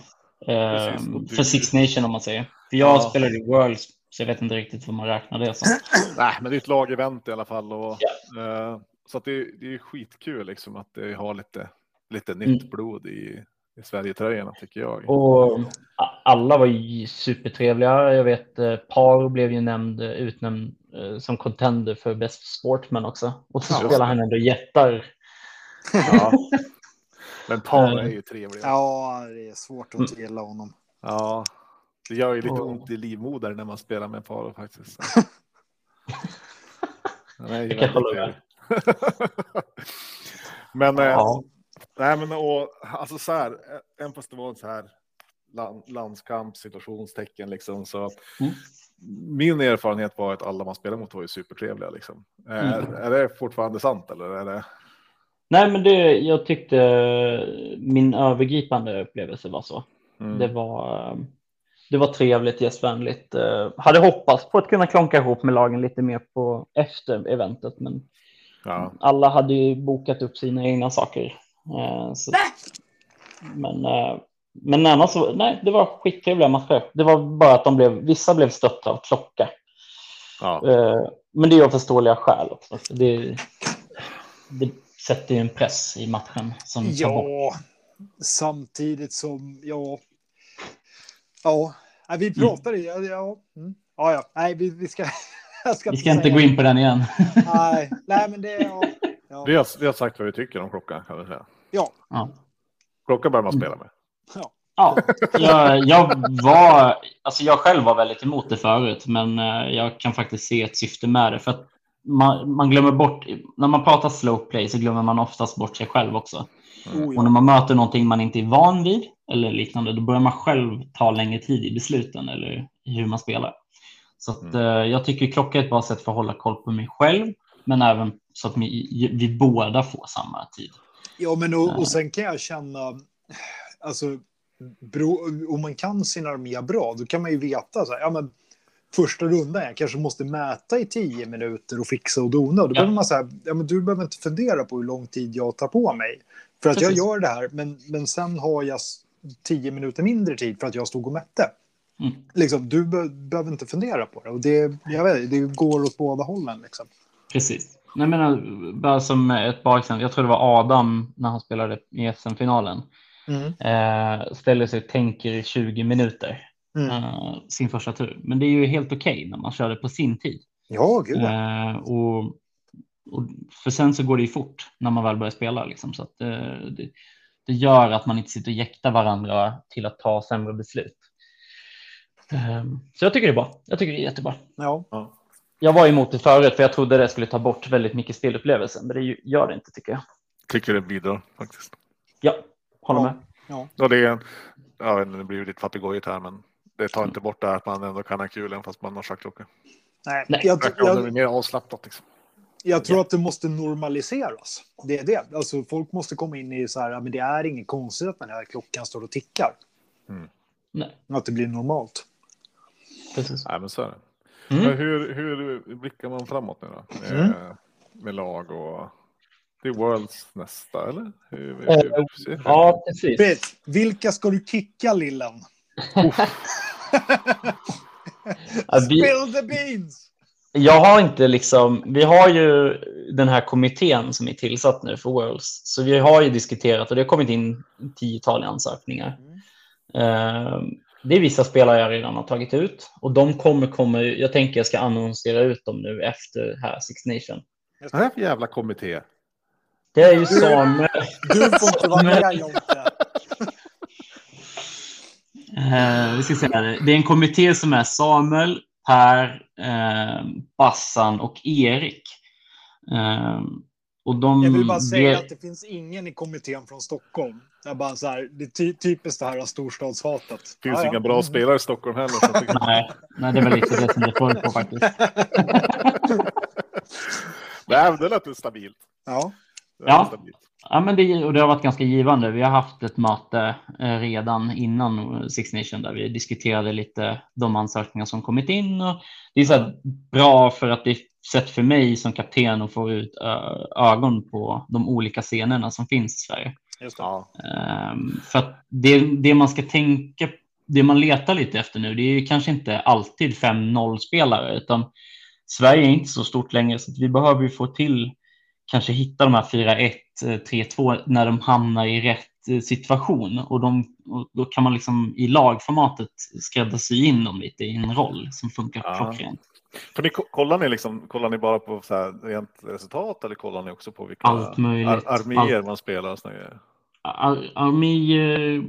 eh, precis. Och du- för Six Nation om man säger. För jag Ja. spelade i Worlds så jag vet inte riktigt vad man räknar det som. Nej, men det är ett lagevent i alla fall. Och, eh, så att det, det är skitkul liksom att det har lite, lite nytt Mm. blod i, i Sverigetröjorna tycker jag. Och alla var ju supertrevliga. Jag vet eh, Par blev ju nämnd, eh, utnämnd eh, som contender för Best Sportman också. Och så Ja, spelar han ändå jättar Ja. Men Par är ju trevlig. Ja, det är svårt att inte gilla honom. Ja, det gör ju lite Ja. ont i livmodern när man spelar med Paro faktiskt. Kan jag väldigt hålla med. Men, eh, Ja. nej men och, alltså så här, eh, även fast det var en så här land, landskamp, situationstecken liksom, så Mm. min erfarenhet var att alla man spelade mot var ju supertrevliga liksom. Är, Mm. är det fortfarande sant eller är det? Nej, men det, jag tyckte min övergripande upplevelse var så. Mm. Det var, det var trevligt, gästvänligt. Eh, Hade hoppats på att kunna klonka ihop med lagen lite mer på efter eventet, men Ja. alla hade ju bokat upp sina egna saker. Eh, Så, men, eh, men annars så, nej, det var skittrevliga matcher. Det var bara att de blev, vissa blev stötta av klocka. ja. Eh, Men det är av förståeliga skäl också. Det, det sätter ju en press i matchen som bort. Ja, samtidigt som, ja. Ja, vi pratade, ja. Ja, mm. ja, ja. Nej, vi, vi ska. Jag ska Vi ska inte gå in på den igen. Nej, nej, men det, ja. Ja, Vi, har, vi har sagt vad vi tycker om klockan kan vi säga. ja, Ja. Klockan bör man spela med. Ja, jag, jag var, alltså jag själv var väldigt emot det förut, men eh, jag kan faktiskt se ett syfte med det för att man, man glömmer bort, när man pratar slow play så glömmer man oftast bort sig själv också. oh, Och när man möter någonting man inte är van vid eller liknande, då börjar man själv ta längre tid i besluten eller hur man spelar. Så att, eh, jag tycker klocka är ett bra sätt för att hålla koll på mig själv, men även så att vi, vi båda får samma tid. ja, men och, och sen kan jag känna, alltså, bro, om man kan sin armé bra, då kan man ju veta så här, ja men första rundan, jag kanske måste mäta i tio minuter och fixa och dona. Och då Ja. behöver man säga, ja men du behöver inte fundera på hur lång tid jag tar på mig. För att Precis. jag gör det här, men, men sen har jag tio minuter mindre tid för att jag stod och mätte. Mm. Liksom, du be behöver inte fundera på det. Och det, jag vet, det går åt båda hållen. Liksom. Precis. Jag menar, bara som ett bra exempel. Jag tror det var Adam när han spelade i SM-finalen. Eh, ställer sig och tänker i 20 minuter Mm. eh, sin första tur. Men det är ju helt okej när man kör det på sin tid. Ja, gud ja. Eh, och, och för sen så går det ju fort när man väl börjar spela. Liksom, så att, eh, det, det gör att man inte sitter och jäktar varandra till att ta sämre beslut. Så jag tycker det är bra. Jag tycker det är jättebra. ja. Ja. Jag var emot det förut för jag trodde det skulle ta bort väldigt mycket spelupplevelsen, men det gör det inte tycker jag. Tycker det bidrar faktiskt. Ja, håller Ja. med. ja. Och det är inte, det blir lite papegojigt här, men det tar inte bort det här att man ändå kan ha kul även fast man har schackklocka. Nej, Nej. Jag, det jag, mer avslappnat liksom. jag tror att det måste normaliseras. Det är det. Alltså, folk måste komma in i så här, men det är inget konstigt att den här klockan står och tickar. Nej, Att det blir normalt. precis. Nej, men så är det. Mm. Men hur, hur blickar man framåt nu då? Med, Mm. med lag och... Det är Worlds nästa, eller? Hur, hur, Eh, hur? Ja, precis. Vilka ska du kicka, lillen? Spill the beans! jag har inte liksom, vi har ju den här kommittén som är tillsatt nu för Worlds, så vi har ju diskuterat och det har kommit in tiotal ansökningar. Eh, Det är vissa spelare jag redan har tagit ut och de kommer, kommer jag tänker jag ska annonsera ut dem nu efter här Six Nation. Vad är det för jävla kommitté? Det är ju Samuel, Du får inte vara med, Jonte. Eh, vi ska se här. Det är en kommitté som är Samuel, Per, eh, Bassan och Erik. Eh, och de Jag vill bara säga ger- att det finns ingen i kommittén från Stockholm. Jag bara så här, det är ty typiskt det här storstadshatet. Det finns Ja, ja. inga bra spelare i Stockholm heller. Så jag tycker... Nej, nej, det är väl lite det som det får på faktiskt. Nej, det lät stabilt. Ja. Det Ja. stabilt. Ja, men det, och det har varit ganska givande. Vi har haft ett möte eh, redan innan Six Nation där vi diskuterade lite de ansökningar som kommit in. Och det är så här bra för att det är sätt för mig som kapten att få ut ö, ögon på de olika scenerna som finns i Sverige. Just det. Ehm, för att det, det man ska tänka, det man letar lite efter nu, det är ju kanske inte alltid 5-0 spelare, utan Sverige är inte så stort längre, så att vi behöver ju få till, kanske hitta de här 4-1, eh, 3-2 när de hamnar i rätt eh, situation och, de, och då kan man liksom i lagformatet skräddarsy in dem lite i en roll som funkar Ja. klockrent. För ni, kollar, ni liksom, kollar ni bara på så här rent resultat eller kollar ni också på vilka Allt möjligt. ar arméer Allt. man spelar? Och? Ar- arméer,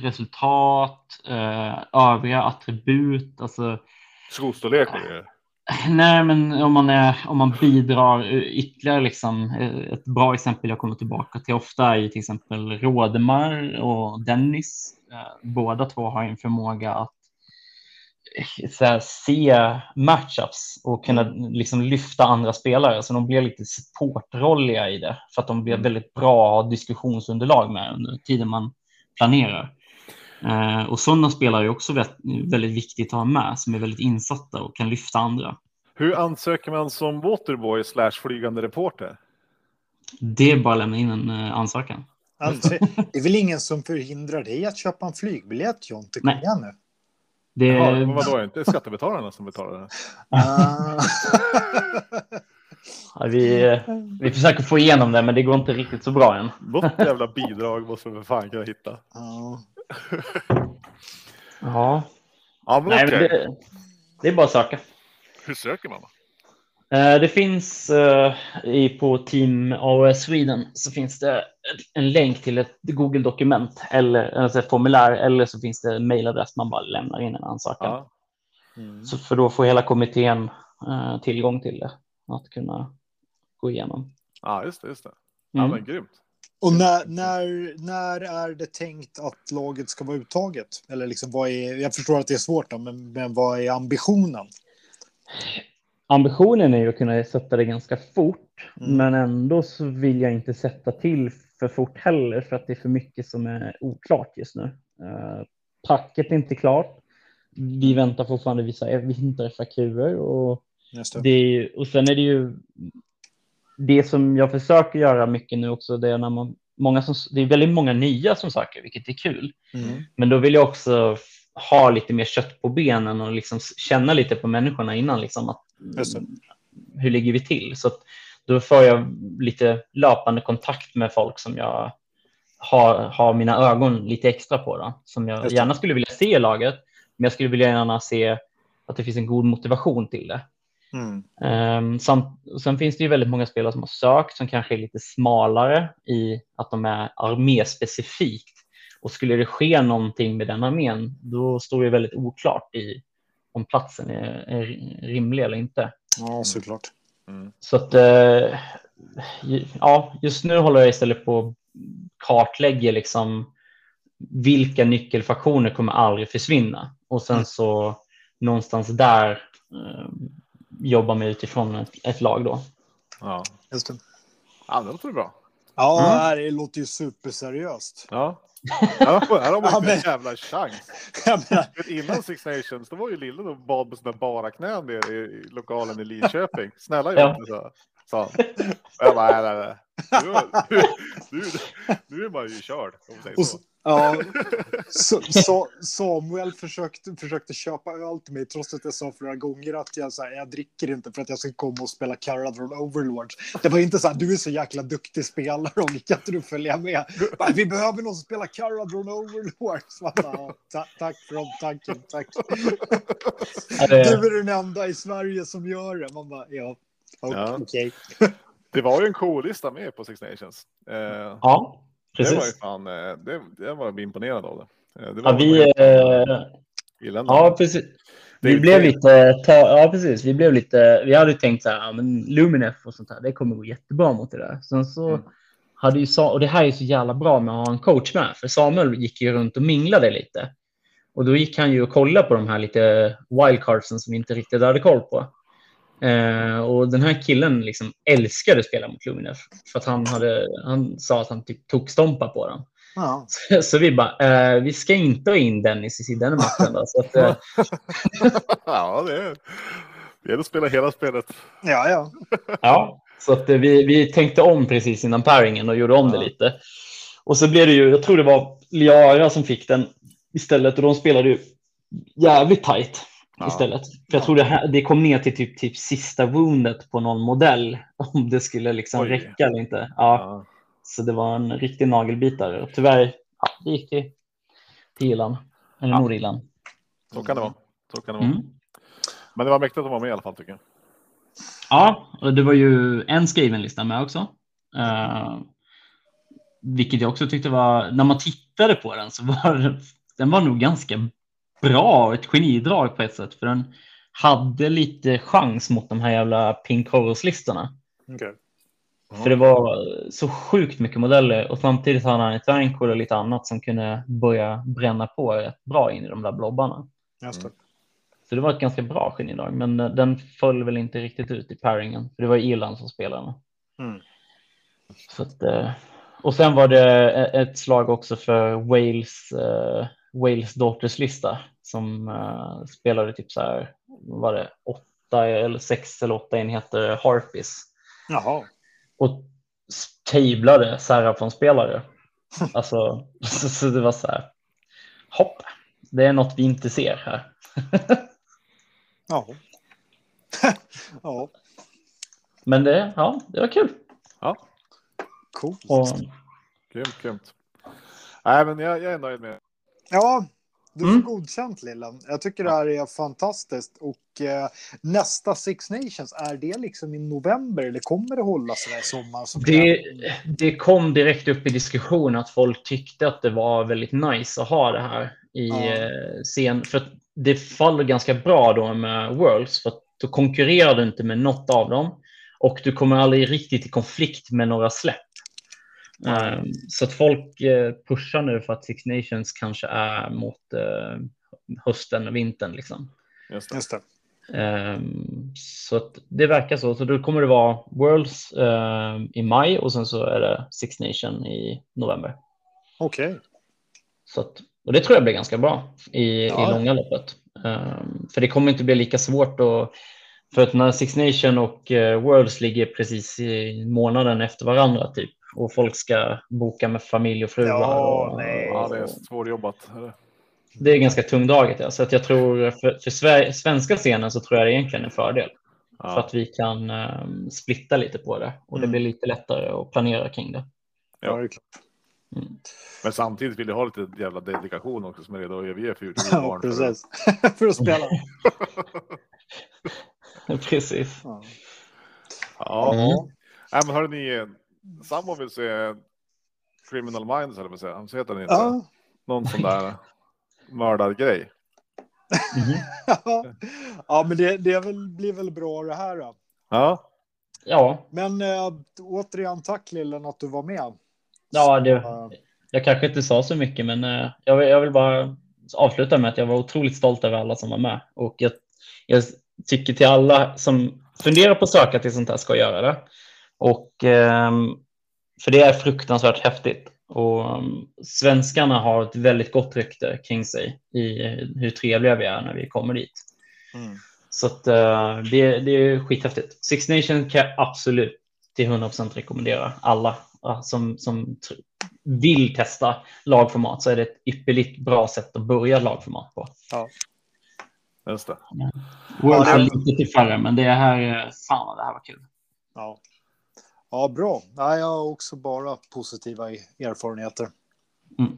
resultat, eh, övriga attribut. Alltså, Skostorlek grejer? Nej, men om man, är, om man bidrar eh, ytterligare, liksom, eh, ett bra exempel jag kommer tillbaka till ofta är till exempel Rådemar och Dennis. Eh, båda två har en förmåga att så här, se matchups och kunna liksom lyfta andra spelare. Så de blir lite supportrolliga i det för att de blir Mm. väldigt bra diskussionsunderlag med under tiden man planerar. Eh, och sådana spelare är också väldigt, väldigt viktigt att ha med som är väldigt insatta och kan lyfta andra. Hur ansöker man som waterboy slash flygande reporter? Det är bara att lämna in en eh, ansökan. Alltså, det är väl ingen som förhindrar dig att köpa en flygbiljett, Jonte? Kom Nej. igen nu. Det, men vadå, är det inte skattebetalarna som betalar det? Ah. ja, vi, eh, vi försöker få igenom det, men det går inte riktigt så bra än. Något jävla bidrag måste vi för fan kunna hitta. Ja. Ja, Ja, men Nej, okej. men det, det är bara att söka. Hur söker man? då? Eh, Det finns eh, i, på Team AOS Sweden så finns det en länk till ett Google-dokument eller alltså ett formulär eller så finns det en mejladress man bara lämnar in en ansökan. Ja. Mm. Så för då får hela kommittén eh, tillgång till det att kunna gå igenom. ja, just det. Just det. Ja, Mm. men grymt. Och när, när, när är det tänkt att laget ska vara uttaget? Eller liksom, vad är, jag förstår att det är svårt, då, men, men vad är ambitionen? Ambitionen är ju att kunna sätta det ganska fort, Mm. men ändå så vill jag inte sätta till för fort heller för att det är för mycket som är oklart just nu. Uh, packet är inte klart. Vi väntar fortfarande vissa vinter-FAQer och, Just det. det är, ju- och sen är det ju det som jag försöker göra mycket nu också. Det är när man många som, det är väldigt många nya som söker, vilket är kul. Mm. Men då vill jag också ha lite mer kött på benen och liksom känna lite på människorna innan. Liksom att, hur ligger vi till? Så då får jag lite löpande kontakt med folk som jag har, har mina ögon lite extra på. Då, som jag gärna skulle vilja se i laget, men jag skulle vilja gärna se att det finns en god motivation till det. Mm. Um, samt, sen finns det ju väldigt många spelare som har sökt som kanske är lite smalare i att de är arméspecifikt. Och skulle det ske någonting med den armén, då står det väldigt oklart i om platsen är, är rimlig eller inte. Ja, såklart. Mm. Så att, eh, ja, just nu håller jag istället på att kartlägga liksom vilka nyckelfaktioner kommer aldrig försvinna. Och sen Mm. så någonstans där eh, jobba mig utifrån ett, ett lag då. Ja. Just det. ja, det låter bra. Ja, Mm. det här låter ju superseriöst. Ja. Här har, man Ja, ju men- en jävla chans. Menar, Innan Six Nations, då var ju Lille och bad på sina bara knän nere i, i lokalen i Linköping. Snälla Ja. Sa, sa han. Och jag bara, nej, nej, nej. Nu, nu, nu, nu är man ju körd. Om man säger och, så. Ja, så, så, Samuel försökte, försökte köpa öl till mig trots att jag sa flera gånger att jag, så här, jag dricker inte för att jag ska komma och spela Caradron Overlord. Det var inte så här, du är så jäkla duktig spelare och kan inte du följa med? Bara, Vi behöver någon som spelar Caradron Overlord. Så jag bara, "Ja, ta, tack för omtanken, tack. Ja, Du är den enda i Sverige som gör det. Man bara, ja, Ja. okej. Det var ju en cool-lista med på Six Nations. Eh, ja, det var ju precis. fan, eh, det, det var jag imponerad av det. Eh, det Ja, vi, eh, ja, precis. Det Vi blev lite, ta, ja precis, vi blev lite, vi hade tänkt så här, ja, men Luminef och sånt här, det kommer gå jättebra mot det där. Sen så Mm. hade ju, och det här är så jävla bra med att ha en coach med, för Samuel gick ju runt och minglade lite. Och då gick han ju och kollade på de här lite wildcardsen som vi inte riktigt hade koll på. Eh, och den här killen liksom älskade att spela mot Luminef, för att han, hade, han sa att han typ tog stompa på dem. Ja. Så vi bara, eh, vi ska inte ha in Dennis i den matchen. Då, så att, eh, ja, det är, det är att spela hela spelet. ja, ja. Ja, så att eh, vi, vi tänkte om precis innan paringen och gjorde om det Ja. lite. Och så blev det ju, jag tror det var Liara som fick den istället och de spelade ju jävligt tajt Ja. istället. För jag tror det, här, det kom ner till typ, typ sista woundet på någon modell om det skulle liksom Oj. räcka eller inte. Ja, Ja. Så det var en riktig nagelbitare och tyvärr, ja, det gick till, till Irland, eller Ja. Nordirland. Så kan det vara. Så kan det vara. Mm. Men det var mäktigt att vara med i alla fall tycker jag. Ja, och det var ju en skriven lista med också. Uh, vilket jag också tyckte var, när man tittade på den så var den var nog ganska bra, ett genidrag på ett sätt, för den hade lite chans mot de här jävla Pink Horrors-listorna. Okay. För det var så sjukt mycket modeller och samtidigt hade han ett Rankor och lite annat som kunde börja bränna på rätt bra in i de där blobbarna. Just det. Så det var ett ganska bra genidrag, men den föll väl inte riktigt ut i paringen, för det var Irland som spelade. Mm. Så att, eh, och sen var det ett slag också för Wales, uh, Wales Daughters lista som uh, spelade typ så här, var det åtta eller sex eller åtta enheter Harpies. Jaha. Och tablade Serafon-spelare. Alltså, så, så det var så här, hopp, det är något vi inte ser här. ja. ja. Men det, ja, det var kul. Ja. Coolt. Och, Grymt, grymt. Nej, men jag, jag är nöjd med Ja, du får Mm. godkänt Lilla. Jag tycker det här är fantastiskt. Och eh, nästa Six Nations, är det liksom i november eller kommer det hålla sig i sommar? Som det, det kom direkt upp i diskussion att folk tyckte att det var väldigt nice att ha det här i Ja. eh, scen. För det faller ganska bra då med Worlds. För då konkurrerar du inte med något av dem. Och du kommer aldrig riktigt i konflikt med några släpp. Um, så att folk eh, pushar nu för att Six Nations kanske är mot eh, hösten och vintern. Liksom. Just det. Just det. Ehm, så att det verkar så. Så då kommer det vara Worlds ehm, i maj och sen så är det Six Nation i november. Okej. Så att, och det tror jag blir ganska bra i, Ja. i långa loppet. Ehm, för det kommer inte bli lika svårt att för att när Six Nation och eh, Worlds ligger precis i månaden efter varandra typ och folk ska boka med familj och fruar. Ja, och, nej. Ja, det är svårjobbat. det är ganska tungdraget. Ja. Så att jag tror för, för Sver- svenska scenen så tror jag det egentligen är en fördel. För Ja, att vi kan um, splitta lite på det och det Mm. blir lite lättare att planera kring det. Ja, det är klart. Mm. men samtidigt vill jag ha lite jävla dedikation också som är redo att överge Ja, barn. precis. För att spela. Precis. Ja. Ja, Mm. Nej, men hörni, ni, Sambo vill se Criminal Minds, eller vad säga. Han heter den inte. Ja. Någon sån där mördargrej. Mhm. ja, men det, det är väl, blir väl bra det här då. Ja, Ja, Men äh, återigen tack Lillen att du var med. ja det, Ja. jag kanske inte sa så mycket, men eh, jag, vill, jag vill bara avsluta med att jag var otroligt stolt över alla som var med och jag, jag tycker till alla som funderar på att söka till sånt här ska göra det. Och ehm, för det är fruktansvärt häftigt och um, svenskarna har ett väldigt gott rykte kring sig i hur trevliga vi är när vi kommer dit. Mm. Så att, eh, det, det är skithäftigt. Six Nations kan jag absolut till 100% rekommendera alla som, som vill testa lagformat så är det ett ypperligt bra sätt att börja lagformat på. just det. World det- var lite till färre, men det här, fan det här var kul. Ja. Ja, bra. Nej, jag har också bara positiva i- erfarenheter. Mm.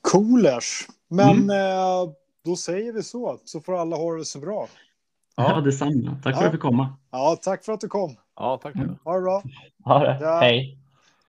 Coolers. Men Mm. eh, då säger vi så, så får alla ha det så bra. Ja, Ja. detsamma. Tack för Ja. att du fick komma. Ja, tack för att du kom. Ja, tack. Mm. Ha det bra. Ha det. Ja. Hej.